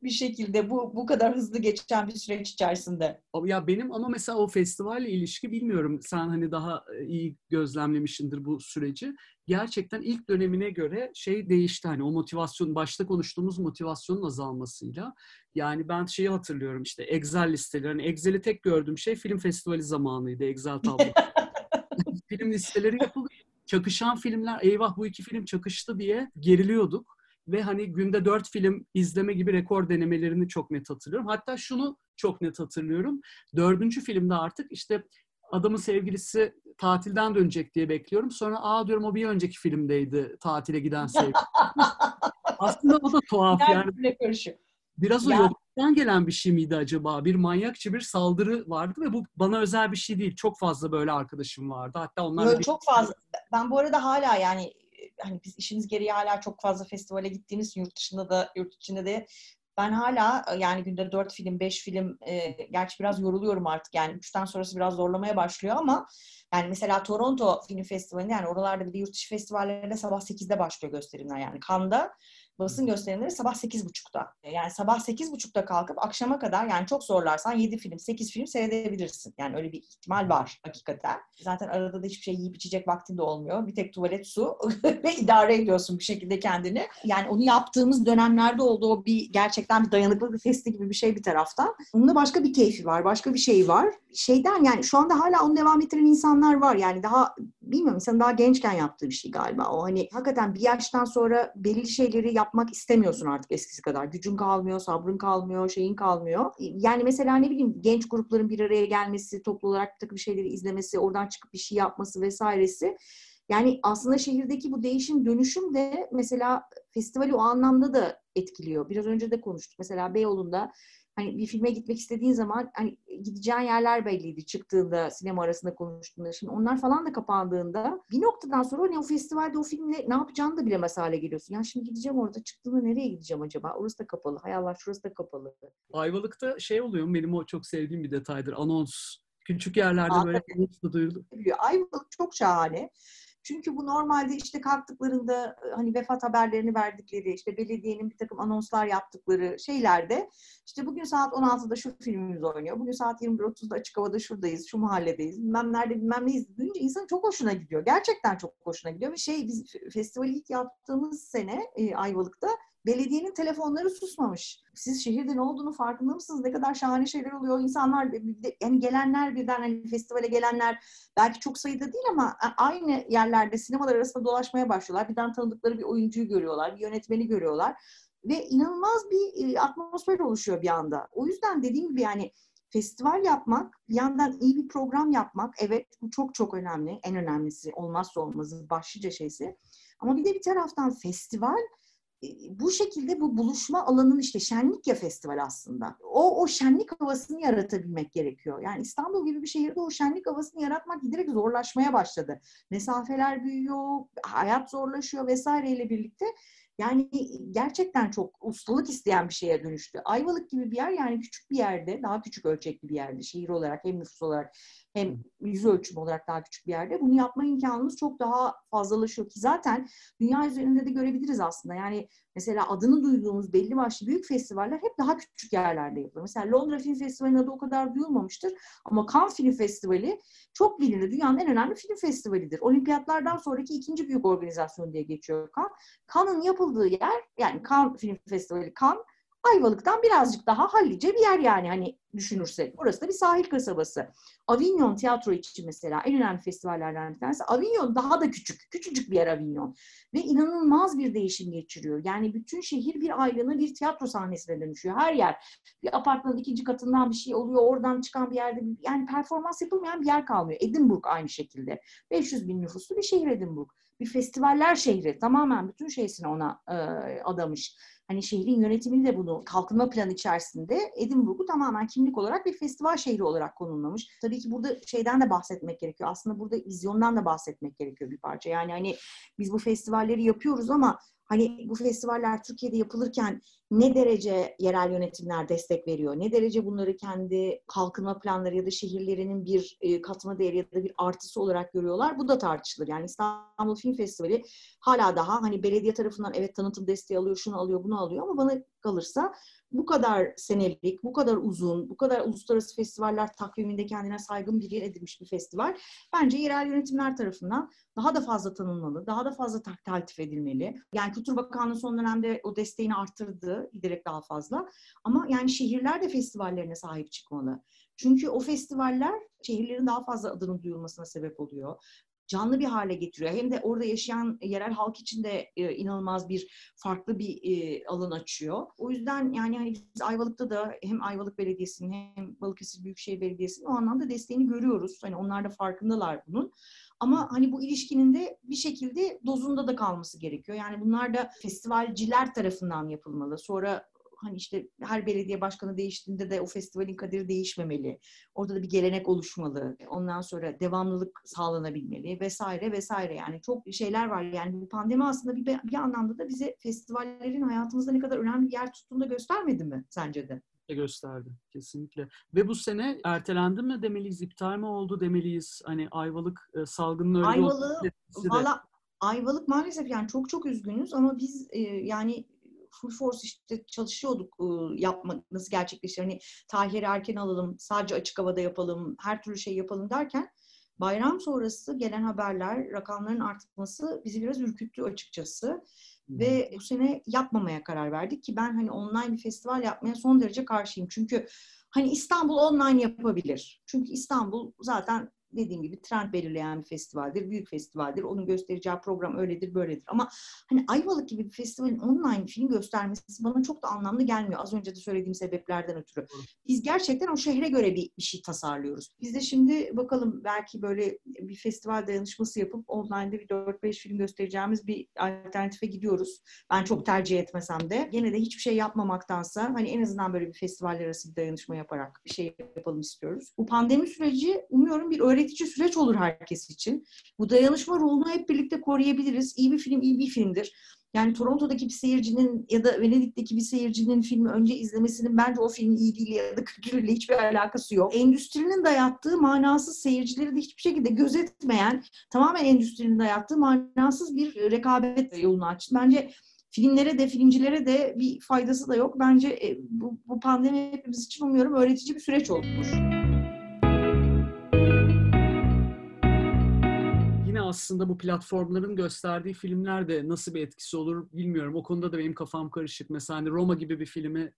bir şekilde bu bu kadar hızlı geçen bir süreç içerisinde. Ya benim ama mesela o festivalle ilişki bilmiyorum. Sen hani daha e, iyi gözlemlemişsindir bu süreci. Gerçekten ilk dönemine göre şey değişti hani o motivasyon başta konuştuğumuz motivasyonun azalmasıyla. Yani ben şeyi hatırlıyorum işte Excel listeleri. Hani Excel'i tek gördüğüm şey film festivali zamanıydı Excel tablo. film listeleri yapıldı. Çakışan filmler eyvah bu iki film çakıştı diye geriliyorduk ve hani günde dört film izleme gibi rekor denemelerini çok net hatırlıyorum. Hatta şunu çok net hatırlıyorum. Dördüncü filmde artık işte adamın sevgilisi tatilden dönecek diye bekliyorum. Sonra aa diyorum o bir önceki filmdeydi tatile giden sevgili. Aslında o da tuhaf yani. Biraz o ya. yoktan gelen bir şey miydi acaba? Bir manyakçı bir saldırı vardı ve bu bana özel bir şey değil. Çok fazla böyle arkadaşım vardı. Hatta onlar Yok, bir... çok fazla. Ben bu arada hala yani hani biz işimiz gereği hala çok fazla festivale gittiğimiz yurt dışında da yurt içinde de ben hala yani günde dört film, beş film, e, gerçi biraz yoruluyorum artık. Yani üçten sonrası biraz zorlamaya başlıyor ama yani mesela Toronto Film Festivali yani oralarda bir de yurt dışı festivallerinde sabah 8'de başlıyor gösterimler yani. Cannes'da basın gösterimleri sabah 8.30'da. Yani sabah 8.30'da kalkıp akşama kadar yani çok zorlarsan 7 film, 8 film seyredebilirsin. Yani öyle bir ihtimal var hakikaten. Zaten arada da hiçbir şey yiyip içecek vaktin de olmuyor. Bir tek tuvalet, su ve idare ediyorsun bir şekilde kendini. Yani onu yaptığımız dönemlerde oldu o bir gerçekten bir dayanıklılık testi gibi bir şey bir taraftan. Onun da başka bir keyfi var, başka bir şey var. Şeyden yani şu anda hala onu devam ettiren insanlar var. Yani daha bilmiyorum insanın daha gençken yaptığı bir şey galiba. O hani hakikaten bir yaştan sonra belli şeyleri yap yapmak istemiyorsun artık eskisi kadar. Gücün kalmıyor, sabrın kalmıyor, şeyin kalmıyor. Yani mesela ne bileyim genç grupların bir araya gelmesi, toplu olarak bir takım şeyleri izlemesi, oradan çıkıp bir şey yapması vesairesi. Yani aslında şehirdeki bu değişim, dönüşüm de mesela festivali o anlamda da etkiliyor. Biraz önce de konuştuk. Mesela Beyoğlu'nda hani bir filme gitmek istediğin zaman hani gideceğin yerler belliydi çıktığında sinema arasında konuştuğunda. Şimdi onlar falan da kapandığında bir noktadan sonra hani o festivalde o filmle ne yapacağını da bilemez hale geliyorsun. Ya şimdi gideceğim orada çıktığında nereye gideceğim acaba? Orası da kapalı. Hay Allah şurası da kapalı. Ayvalık'ta şey oluyor benim o çok sevdiğim bir detaydır. Anons. Küçük yerlerde Aa, böyle anons da duyuldu. Ayvalık çok şahane. Çünkü bu normalde işte kalktıklarında e, hani vefat haberlerini verdikleri, işte belediyenin bir takım anonslar yaptıkları şeylerde işte bugün saat 16'da şu filmimiz oynuyor, bugün saat 21.30'da açık havada şuradayız, şu mahalledeyiz, bilmem nerede bilmem neyiz duyunca insanın çok hoşuna gidiyor. Gerçekten çok hoşuna gidiyor ve şey biz festivali ilk yaptığımız sene e, Ayvalık'ta belediyenin telefonları susmamış. Siz şehirde ne olduğunu farkında mısınız? Ne kadar şahane şeyler oluyor. İnsanlar yani gelenler birden hani festivale gelenler belki çok sayıda değil ama aynı yerlerde sinemalar arasında dolaşmaya başlıyorlar. Birden tanıdıkları bir oyuncuyu görüyorlar, bir yönetmeni görüyorlar ve inanılmaz bir e, atmosfer oluşuyor bir anda. O yüzden dediğim gibi yani festival yapmak, bir yandan iyi bir program yapmak, evet bu çok çok önemli. En önemlisi, olmazsa olmazı, başlıca şeysi. Ama bir de bir taraftan festival bu şekilde bu buluşma alanın işte şenlik ya festival aslında. O o şenlik havasını yaratabilmek gerekiyor. Yani İstanbul gibi bir şehirde o şenlik havasını yaratmak giderek zorlaşmaya başladı. Mesafeler büyüyor, hayat zorlaşıyor vesaireyle birlikte yani gerçekten çok ustalık isteyen bir şeye dönüştü. Ayvalık gibi bir yer yani küçük bir yerde, daha küçük ölçekli bir yerde şehir olarak hem nüfus olarak hem yüz ölçüm olarak daha küçük bir yerde bunu yapma imkanımız çok daha fazlalaşıyor ki zaten dünya üzerinde de görebiliriz aslında. Yani mesela adını duyduğumuz belli başlı büyük festivaller hep daha küçük yerlerde yapılır. Mesela Londra Film Festivali'nin adı o kadar duyulmamıştır ama Cannes Film Festivali çok bilinir. Dünyanın en önemli film festivalidir. Olimpiyatlardan sonraki ikinci büyük organizasyon diye geçiyor Cannes. Cannes'ın yapıldığı yer yani Cannes Film Festivali Cannes Ayvalık'tan birazcık daha hallice bir yer yani hani düşünürsek. Orası da bir sahil kasabası. Avignon tiyatro için mesela en önemli festivallerden bir tanesi. Avignon daha da küçük. Küçücük bir yer Avignon. Ve inanılmaz bir değişim geçiriyor. Yani bütün şehir bir aylığına bir tiyatro sahnesine dönüşüyor. Her yer. Bir apartmanın ikinci katından bir şey oluyor. Oradan çıkan bir yerde yani performans yapılmayan bir yer kalmıyor. Edinburgh aynı şekilde. 500 bin nüfuslu bir şehir Edinburgh. Bir festivaller şehri. Tamamen bütün şeysini ona e, adamış hani şehrin yönetimini de bunu kalkınma planı içerisinde Edinburgh'u tamamen kimlik olarak bir festival şehri olarak konumlamış. Tabii ki burada şeyden de bahsetmek gerekiyor. Aslında burada vizyondan da bahsetmek gerekiyor bir parça. Yani hani biz bu festivalleri yapıyoruz ama hani bu festivaller Türkiye'de yapılırken ne derece yerel yönetimler destek veriyor? Ne derece bunları kendi kalkınma planları ya da şehirlerinin bir e, katma değeri ya da bir artısı olarak görüyorlar? Bu da tartışılır. Yani İstanbul Film Festivali hala daha hani belediye tarafından evet tanıtım desteği alıyor, şunu alıyor, bunu alıyor ama bana kalırsa bu kadar senelik, bu kadar uzun, bu kadar uluslararası festivaller takviminde kendine saygın bir yer edilmiş bir festival bence yerel yönetimler tarafından daha da fazla tanınmalı, daha da fazla takip edilmeli. Yani Kültür Bakanlığı son dönemde o desteğini arttırdı, giderek daha fazla. Ama yani şehirler de festivallerine sahip çıkmalı. Çünkü o festivaller şehirlerin daha fazla adının duyulmasına sebep oluyor canlı bir hale getiriyor. Hem de orada yaşayan yerel halk için de e, inanılmaz bir farklı bir e, alan açıyor. O yüzden yani hani biz Ayvalık'ta da hem Ayvalık Belediyesi'nin hem Balıkesir Büyükşehir Belediyesi'nin o anlamda desteğini görüyoruz. Hani onlar da farkındalar bunun. Ama hani bu ilişkinin de bir şekilde dozunda da kalması gerekiyor. Yani bunlar da festivalciler tarafından yapılmalı. Sonra hani işte her belediye başkanı değiştiğinde de o festivalin kaderi değişmemeli. Orada da bir gelenek oluşmalı. Ondan sonra devamlılık sağlanabilmeli vesaire vesaire. Yani çok şeyler var. Yani bu pandemi aslında bir, bir anlamda da bize festivallerin hayatımızda ne kadar önemli bir yer tuttuğunu da göstermedi mi sence de? gösterdi kesinlikle. Ve bu sene ertelendi mi demeliyiz, iptal mi oldu demeliyiz? Hani Ayvalık e, salgının öyle Ayvalık, valla Ayvalık maalesef yani çok çok üzgünüz ama biz e, yani full force işte çalışıyorduk yapmak nasıl gerçekleşir hani tarihleri erken alalım sadece açık havada yapalım her türlü şey yapalım derken bayram sonrası gelen haberler rakamların artması bizi biraz ürküttü açıkçası. Hmm. Ve bu sene yapmamaya karar verdik ki ben hani online bir festival yapmaya son derece karşıyım. Çünkü hani İstanbul online yapabilir. Çünkü İstanbul zaten dediğim gibi trend belirleyen bir festivaldir, büyük festivaldir. Onun göstereceği program öyledir, böyledir. Ama hani Ayvalık gibi bir festivalin online film göstermesi bana çok da anlamlı gelmiyor. Az önce de söylediğim sebeplerden ötürü. Biz gerçekten o şehre göre bir, bir şey tasarlıyoruz. Biz de şimdi bakalım belki böyle bir festival dayanışması yapıp online'da bir 4-5 film göstereceğimiz bir alternatife gidiyoruz. Ben çok tercih etmesem de. Gene de hiçbir şey yapmamaktansa hani en azından böyle bir festivaller arası bir dayanışma yaparak bir şey yapalım istiyoruz. Bu pandemi süreci umuyorum bir öğretici süreç olur herkes için. Bu dayanışma ruhunu hep birlikte koruyabiliriz. İyi bir film iyi bir filmdir. Yani Toronto'daki bir seyircinin ya da Venedik'teki bir seyircinin filmi önce izlemesinin bence o filmin iyiliğiyle ya da kötülüğüyle hiçbir alakası yok. Endüstrinin dayattığı manasız seyircileri de hiçbir şekilde gözetmeyen, tamamen endüstrinin dayattığı manasız bir rekabet yolunu açtı. Bence filmlere de filmcilere de bir faydası da yok. Bence e, bu, bu pandemi hepimiz için umuyorum öğretici bir süreç olmuş. Aslında bu platformların gösterdiği filmler de nasıl bir etkisi olur bilmiyorum. O konuda da benim kafam karışık. Mesela hani Roma gibi bir filmi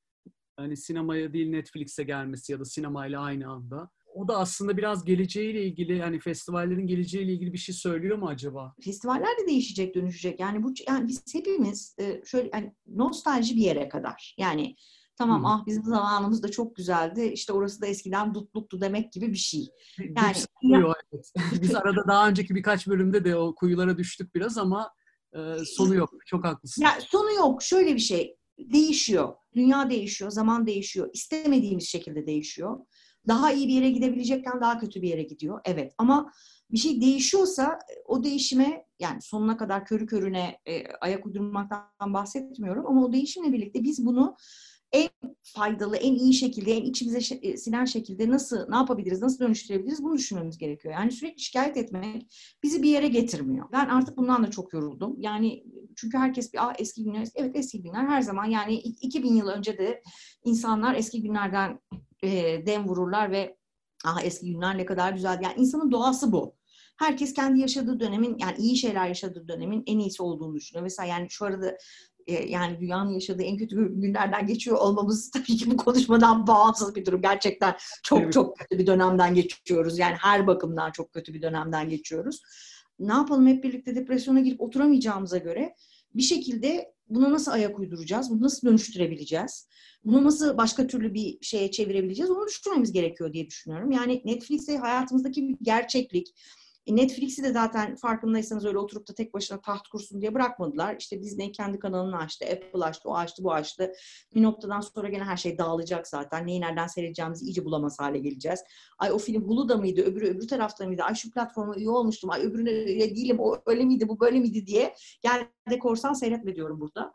hani sinemaya değil Netflix'e gelmesi ya da sinemayla aynı anda o da aslında biraz geleceğiyle ilgili yani festivallerin geleceğiyle ilgili bir şey söylüyor mu acaba? Festivaller de değişecek, dönüşecek. Yani bu yani biz hepimiz e, şöyle yani nostalji bir yere kadar. Yani tamam hmm. ah bizim zamanımız da çok güzeldi. İşte orası da eskiden dutluktu demek gibi bir şey. Yani ya... evet. biz arada daha önceki birkaç bölümde de o kuyulara düştük biraz ama e, sonu yok. Çok haklısın. Ya sonu yok. Şöyle bir şey değişiyor. Dünya değişiyor, zaman değişiyor. İstemediğimiz şekilde değişiyor. Daha iyi bir yere gidebilecekken daha kötü bir yere gidiyor. Evet ama bir şey değişiyorsa o değişime yani sonuna kadar körü körüne e, ayak uydurmaktan bahsetmiyorum ama o değişimle birlikte biz bunu en faydalı, en iyi şekilde, en içimize e, sinen şekilde nasıl, ne yapabiliriz, nasıl dönüştürebiliriz bunu düşünmemiz gerekiyor. Yani sürekli şikayet etmek bizi bir yere getirmiyor. Ben artık bundan da çok yoruldum. Yani çünkü herkes bir eski günler, evet eski günler her zaman yani 2000 yıl önce de insanlar eski günlerden e, dem vururlar ve ah eski günler ne kadar güzel. Yani insanın doğası bu. Herkes kendi yaşadığı dönemin yani iyi şeyler yaşadığı dönemin en iyisi olduğunu düşünüyor. Mesela yani şu arada yani dünyanın yaşadığı en kötü günlerden geçiyor olmamız tabii ki bu konuşmadan bağımsız bir durum. Gerçekten çok evet. çok kötü bir dönemden geçiyoruz. Yani her bakımdan çok kötü bir dönemden geçiyoruz. Ne yapalım hep birlikte depresyona girip oturamayacağımıza göre bir şekilde buna nasıl ayak uyduracağız? Bunu nasıl dönüştürebileceğiz? Bunu nasıl başka türlü bir şeye çevirebileceğiz? Onu düşünmemiz gerekiyor diye düşünüyorum. Yani Netflix'e hayatımızdaki bir gerçeklik. E, Netflix'i de zaten farkındaysanız öyle oturup da tek başına taht kursun diye bırakmadılar. İşte Disney kendi kanalını açtı, Apple açtı, o açtı, bu açtı. Bir noktadan sonra gene her şey dağılacak zaten. Neyi nereden seyredeceğimizi iyice bulamaz hale geleceğiz. Ay o film Hulu'da mıydı, öbürü öbür tarafta mıydı? Ay şu platforma üye olmuştum, ay öbürüne üye değilim, o öyle miydi, bu böyle miydi diye. Gel de korsan seyretme diyorum burada.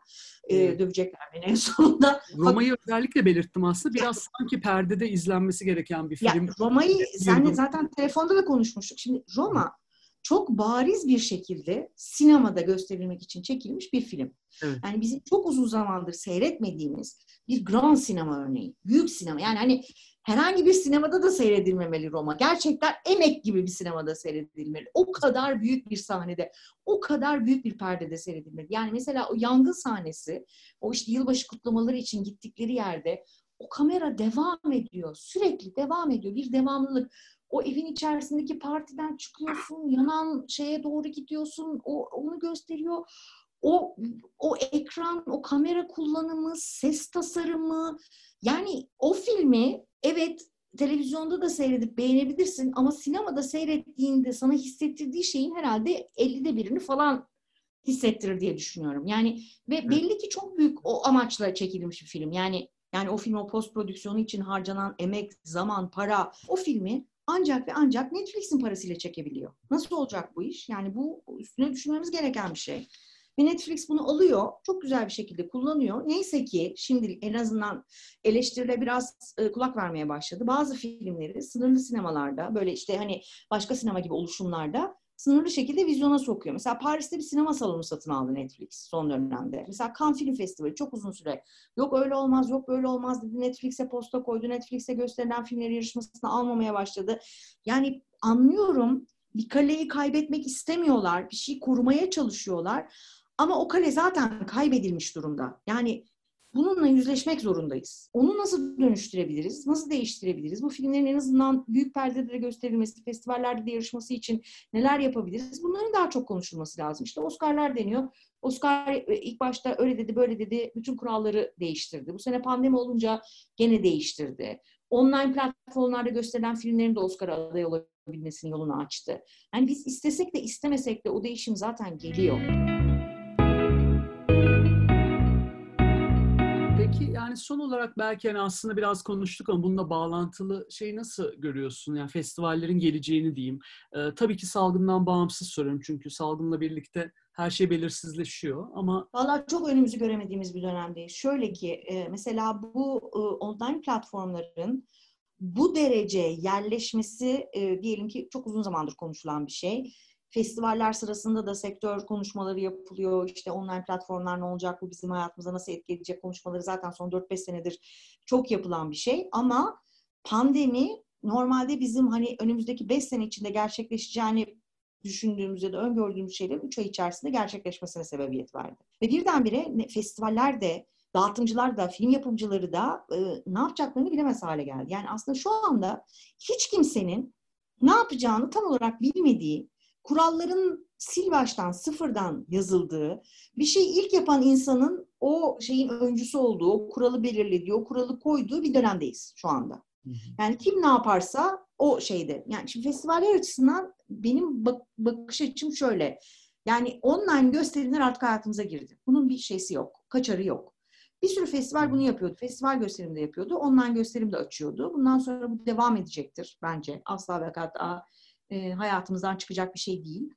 Ee, dövecekler beni en sonunda. Roma'yı özellikle belirttim aslında. Biraz sanki perdede izlenmesi gereken bir film. Ya, Roma'yı sen zaten telefonda da konuşmuştuk. Şimdi Roma çok bariz bir şekilde sinemada gösterilmek için çekilmiş bir film. Evet. Yani bizim çok uzun zamandır seyretmediğimiz bir grand sinema örneği. Büyük sinema. Yani hani herhangi bir sinemada da seyredilmemeli Roma. Gerçekten emek gibi bir sinemada seyredilmeli. O kadar büyük bir sahnede, o kadar büyük bir perdede seyredilmeli. Yani mesela o yangın sahnesi, o işte yılbaşı kutlamaları için gittikleri yerde o kamera devam ediyor. Sürekli devam ediyor. Bir devamlılık o evin içerisindeki partiden çıkıyorsun, yanan şeye doğru gidiyorsun, o onu gösteriyor. O o ekran, o kamera kullanımı, ses tasarımı, yani o filmi evet televizyonda da seyredip beğenebilirsin ama sinemada seyrettiğinde sana hissettirdiği şeyin herhalde 50'de birini falan hissettirir diye düşünüyorum. Yani ve belli ki çok büyük o amaçla çekilmiş bir film. Yani yani o film o post prodüksiyonu için harcanan emek, zaman, para o filmi ancak ve ancak Netflix'in parasıyla çekebiliyor. Nasıl olacak bu iş? Yani bu üstüne düşünmemiz gereken bir şey. Ve Netflix bunu alıyor, çok güzel bir şekilde kullanıyor. Neyse ki şimdi en azından eleştirile biraz e, kulak vermeye başladı. Bazı filmleri sınırlı sinemalarda, böyle işte hani başka sinema gibi oluşumlarda sınırlı şekilde vizyona sokuyor. Mesela Paris'te bir sinema salonu satın aldı Netflix son dönemde. Mesela Cannes Film Festivali çok uzun süre. Yok öyle olmaz, yok böyle olmaz dedi. Netflix'e posta koydu. Netflix'e gösterilen filmleri yarışmasına almamaya başladı. Yani anlıyorum bir kaleyi kaybetmek istemiyorlar. Bir şey korumaya çalışıyorlar. Ama o kale zaten kaybedilmiş durumda. Yani bununla yüzleşmek zorundayız. Onu nasıl dönüştürebiliriz? Nasıl değiştirebiliriz? Bu filmlerin en azından büyük perdede de gösterilmesi, festivallerde de yarışması için neler yapabiliriz? Bunların daha çok konuşulması lazım. İşte Oscar'lar deniyor. Oscar e, ilk başta öyle dedi, böyle dedi. Bütün kuralları değiştirdi. Bu sene pandemi olunca gene değiştirdi. Online platformlarda gösterilen filmlerin de Oscar'a aday olabilmesinin yolunu açtı. Yani biz istesek de istemesek de o değişim zaten geliyor. Yani son olarak belki hani aslında biraz konuştuk ama bununla bağlantılı şeyi nasıl görüyorsun? Yani festivallerin geleceğini diyeyim. Ee, tabii ki salgından bağımsız soruyorum çünkü salgınla birlikte her şey belirsizleşiyor ama... Valla çok önümüzü göremediğimiz bir dönemdeyiz. Şöyle ki e, mesela bu e, online platformların bu derece yerleşmesi e, diyelim ki çok uzun zamandır konuşulan bir şey. Festivaller sırasında da sektör konuşmaları yapılıyor. İşte online platformlar ne olacak, bu bizim hayatımıza nasıl etki edecek konuşmaları zaten son 4-5 senedir çok yapılan bir şey. Ama pandemi normalde bizim hani önümüzdeki 5 sene içinde gerçekleşeceğini düşündüğümüz ya da öngördüğümüz şeylerin 3 ay içerisinde gerçekleşmesine sebebiyet verdi. Ve birdenbire festivaller de, dağıtımcılar da, film yapımcıları da e, ne yapacaklarını bilemez hale geldi. Yani aslında şu anda hiç kimsenin ne yapacağını tam olarak bilmediği, kuralların sil baştan, sıfırdan yazıldığı, bir şey ilk yapan insanın o şeyin öncüsü olduğu, o kuralı belirlediği, o kuralı koyduğu bir dönemdeyiz şu anda. Yani kim ne yaparsa o şeyde. Yani şimdi festivaller açısından benim bak- bakış açım şöyle. Yani online gösterimler artık hayatımıza girdi. Bunun bir şeysi yok. Kaçarı yok. Bir sürü festival bunu yapıyordu. Festival gösterimi de yapıyordu. Online gösterim de açıyordu. Bundan sonra bu devam edecektir bence. Asla ve hatta e, hayatımızdan çıkacak bir şey değil.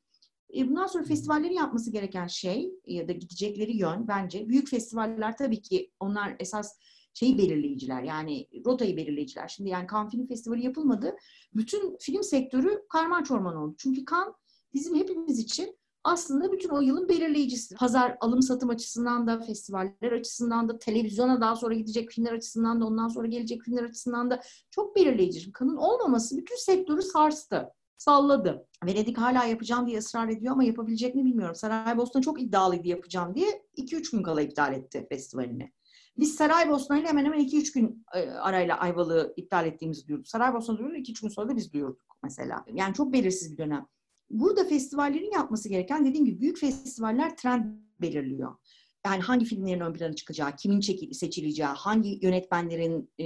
E, bundan sonra festivallerin yapması gereken şey ya da gidecekleri yön bence büyük festivaller tabii ki onlar esas şeyi belirleyiciler yani rotayı belirleyiciler. Şimdi yani Cannes Film Festivali yapılmadı. Bütün film sektörü karman çorman oldu. Çünkü Cannes bizim hepimiz için aslında bütün o yılın belirleyicisi. Pazar alım satım açısından da, festivaller açısından da, televizyona daha sonra gidecek filmler açısından da, ondan sonra gelecek filmler açısından da çok belirleyici. Kanın olmaması bütün sektörü sarstı salladı. Venedik hala yapacağım diye ısrar ediyor ama yapabilecek mi bilmiyorum. Saraybosna çok iddialıydı yapacağım diye 2-3 gün kala iptal etti festivalini. Biz Saraybosna ile hemen hemen 2-3 gün e, arayla Ayvalık'ı iptal ettiğimizi duyurduk. Saraybosna duyurdu, 2-3 gün sonra da biz duyurduk mesela. Yani çok belirsiz bir dönem. Burada festivallerin yapması gereken dediğim gibi büyük festivaller trend belirliyor. Yani hangi filmlerin ön plana çıkacağı, kimin çekil, seçileceği, hangi yönetmenlerin e,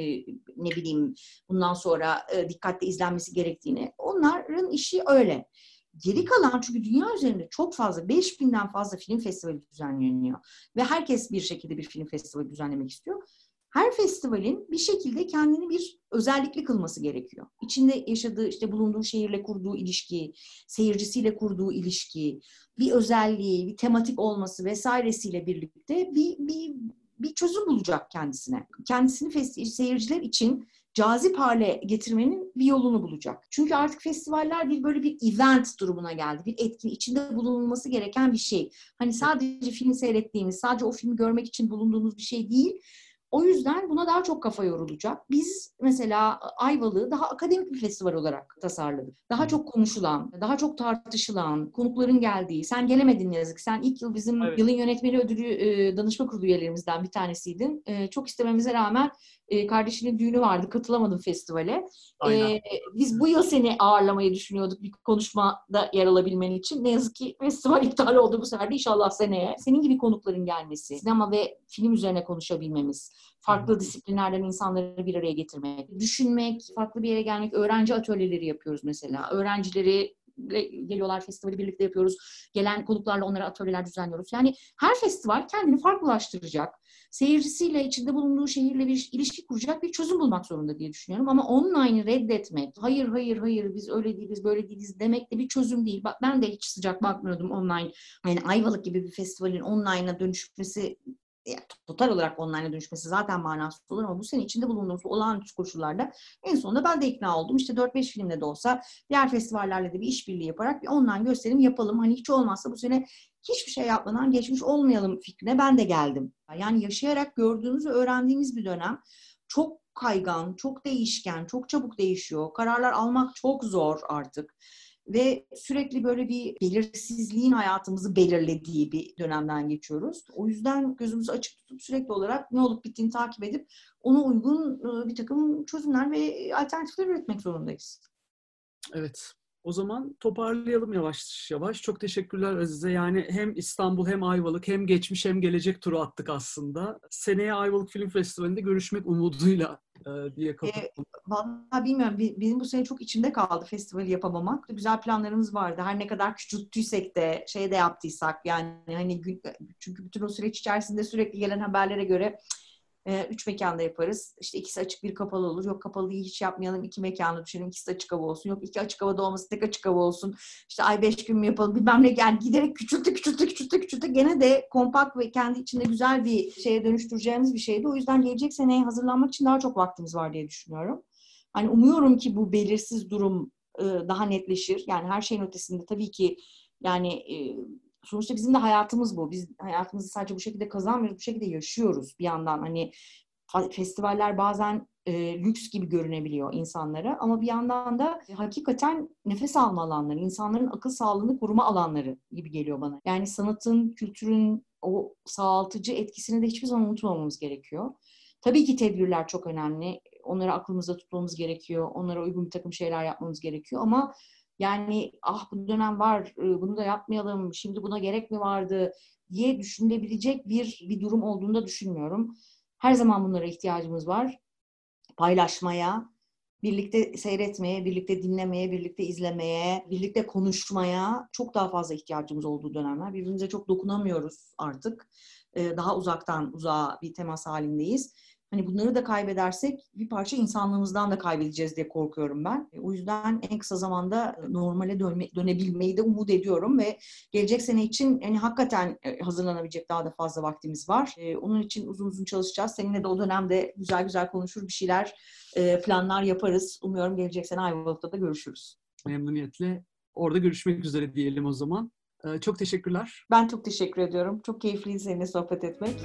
ne bileyim bundan sonra e, dikkatle izlenmesi gerektiğini onların işi öyle. Geri kalan çünkü dünya üzerinde çok fazla, 5000'den fazla film festivali düzenleniyor. Ve herkes bir şekilde bir film festivali düzenlemek istiyor. Her festivalin bir şekilde kendini bir özellikli kılması gerekiyor. İçinde yaşadığı, işte bulunduğu şehirle kurduğu ilişki, seyircisiyle kurduğu ilişki, bir özelliği, bir tematik olması vesairesiyle birlikte bir, bir, bir çözüm bulacak kendisine. Kendisini seyirciler için cazip hale getirmenin bir yolunu bulacak. Çünkü artık festivaller bir böyle bir event durumuna geldi. Bir etkin, içinde bulunulması gereken bir şey. Hani sadece film seyrettiğimiz, sadece o filmi görmek için bulunduğumuz bir şey değil. O yüzden buna daha çok kafa yorulacak. Biz mesela Ayvalık'ı daha akademik bir festival olarak tasarladık. Daha çok konuşulan, daha çok tartışılan, konukların geldiği. Sen gelemedin ne yazık. Sen ilk yıl bizim evet. yılın yönetmeni ödülü e, danışma kurulu üyelerimizden bir tanesiydin. E, çok istememize rağmen e, kardeşinin düğünü vardı. Katılamadım festivale. E, biz bu yıl seni ağırlamayı düşünüyorduk bir konuşmada yer alabilmen için. Ne yazık ki festival iptal oldu bu sefer de inşallah seneye. Senin gibi konukların gelmesi, sinema ve film üzerine konuşabilmemiz, farklı disiplinlerden insanları bir araya getirmek, düşünmek, farklı bir yere gelmek, öğrenci atölyeleri yapıyoruz mesela. Öğrencileri geliyorlar festivali birlikte yapıyoruz. Gelen konuklarla onlara atölyeler düzenliyoruz. Yani her festival kendini farklılaştıracak. Seyircisiyle içinde bulunduğu şehirle bir ilişki kuracak bir çözüm bulmak zorunda diye düşünüyorum. Ama online'ı reddetmek, hayır hayır hayır biz öyle değiliz böyle değiliz demek de bir çözüm değil. Bak ben de hiç sıcak bakmıyordum online. Yani Ayvalık gibi bir festivalin online'a dönüşmesi yani total olarak online'a dönüşmesi zaten manasız olur ama bu sene içinde bulunduğumuz olağanüstü koşullarda en sonunda ben de ikna oldum. İşte 4-5 filmde de olsa diğer festivallerle de bir işbirliği yaparak bir online gösterim yapalım. Hani hiç olmazsa bu sene hiçbir şey yapmadan geçmiş olmayalım fikrine ben de geldim. Yani yaşayarak gördüğümüz ve öğrendiğimiz bir dönem. Çok kaygan, çok değişken, çok çabuk değişiyor. Kararlar almak çok zor artık. Ve sürekli böyle bir belirsizliğin hayatımızı belirlediği bir dönemden geçiyoruz. O yüzden gözümüzü açık tutup sürekli olarak ne olup bittiğini takip edip ona uygun e, bir takım çözümler ve alternatifler üretmek zorundayız. Evet. O zaman toparlayalım yavaş yavaş. Çok teşekkürler Azize. Yani hem İstanbul hem Ayvalık hem geçmiş hem gelecek turu attık aslında. Seneye Ayvalık Film Festivali'nde görüşmek umuduyla e, diye kapattım. E, bilmiyorum. Benim bu sene çok içimde kaldı festivali yapamamak. Güzel planlarımız vardı. Her ne kadar küçülttüysek de şey de yaptıysak yani hani çünkü bütün o süreç içerisinde sürekli gelen haberlere göre e, üç mekanda yaparız. İşte ikisi açık bir kapalı olur. Yok kapalıyı hiç yapmayalım. iki mekanı düşünelim. İkisi açık hava olsun. Yok iki açık havada olması tek açık hava olsun. İşte ay beş gün mü yapalım bilmem ne. Yani giderek küçültü küçültü küçültü küçültü. Gene de kompakt ve kendi içinde güzel bir şeye dönüştüreceğimiz bir şeydi. O yüzden gelecek seneye hazırlanmak için daha çok vaktimiz var diye düşünüyorum. Hani umuyorum ki bu belirsiz durum e, daha netleşir. Yani her şeyin ötesinde tabii ki yani e, sonuçta bizim de hayatımız bu. Biz hayatımızı sadece bu şekilde kazanmıyoruz, bu şekilde yaşıyoruz bir yandan. Hani festivaller bazen e, lüks gibi görünebiliyor insanlara ama bir yandan da hakikaten nefes alma alanları, insanların akıl sağlığını koruma alanları gibi geliyor bana. Yani sanatın, kültürün o sağaltıcı etkisini de hiçbir zaman unutmamamız gerekiyor. Tabii ki tedbirler çok önemli. Onları aklımızda tutmamız gerekiyor. Onlara uygun bir takım şeyler yapmamız gerekiyor ama yani ah bu dönem var, bunu da yapmayalım, şimdi buna gerek mi vardı diye düşünülebilecek bir, bir durum olduğunu da düşünmüyorum. Her zaman bunlara ihtiyacımız var. Paylaşmaya, birlikte seyretmeye, birlikte dinlemeye, birlikte izlemeye, birlikte konuşmaya çok daha fazla ihtiyacımız olduğu dönemler. Birbirimize çok dokunamıyoruz artık. Daha uzaktan uzağa bir temas halindeyiz. Hani bunları da kaybedersek bir parça insanlığımızdan da kaybedeceğiz diye korkuyorum ben. E, o yüzden en kısa zamanda normale dönme, dönebilmeyi de umut ediyorum ve gelecek sene için yani hakikaten e, hazırlanabilecek daha da fazla vaktimiz var. E, onun için uzun uzun çalışacağız. Seninle de o dönemde güzel güzel konuşur bir şeyler, planlar yaparız. Umuyorum gelecek sene Ayvalık'ta da görüşürüz. Memnuniyetle. Orada görüşmek üzere diyelim o zaman. Çok teşekkürler. Ben çok teşekkür ediyorum. Çok keyifliydi seninle sohbet etmek.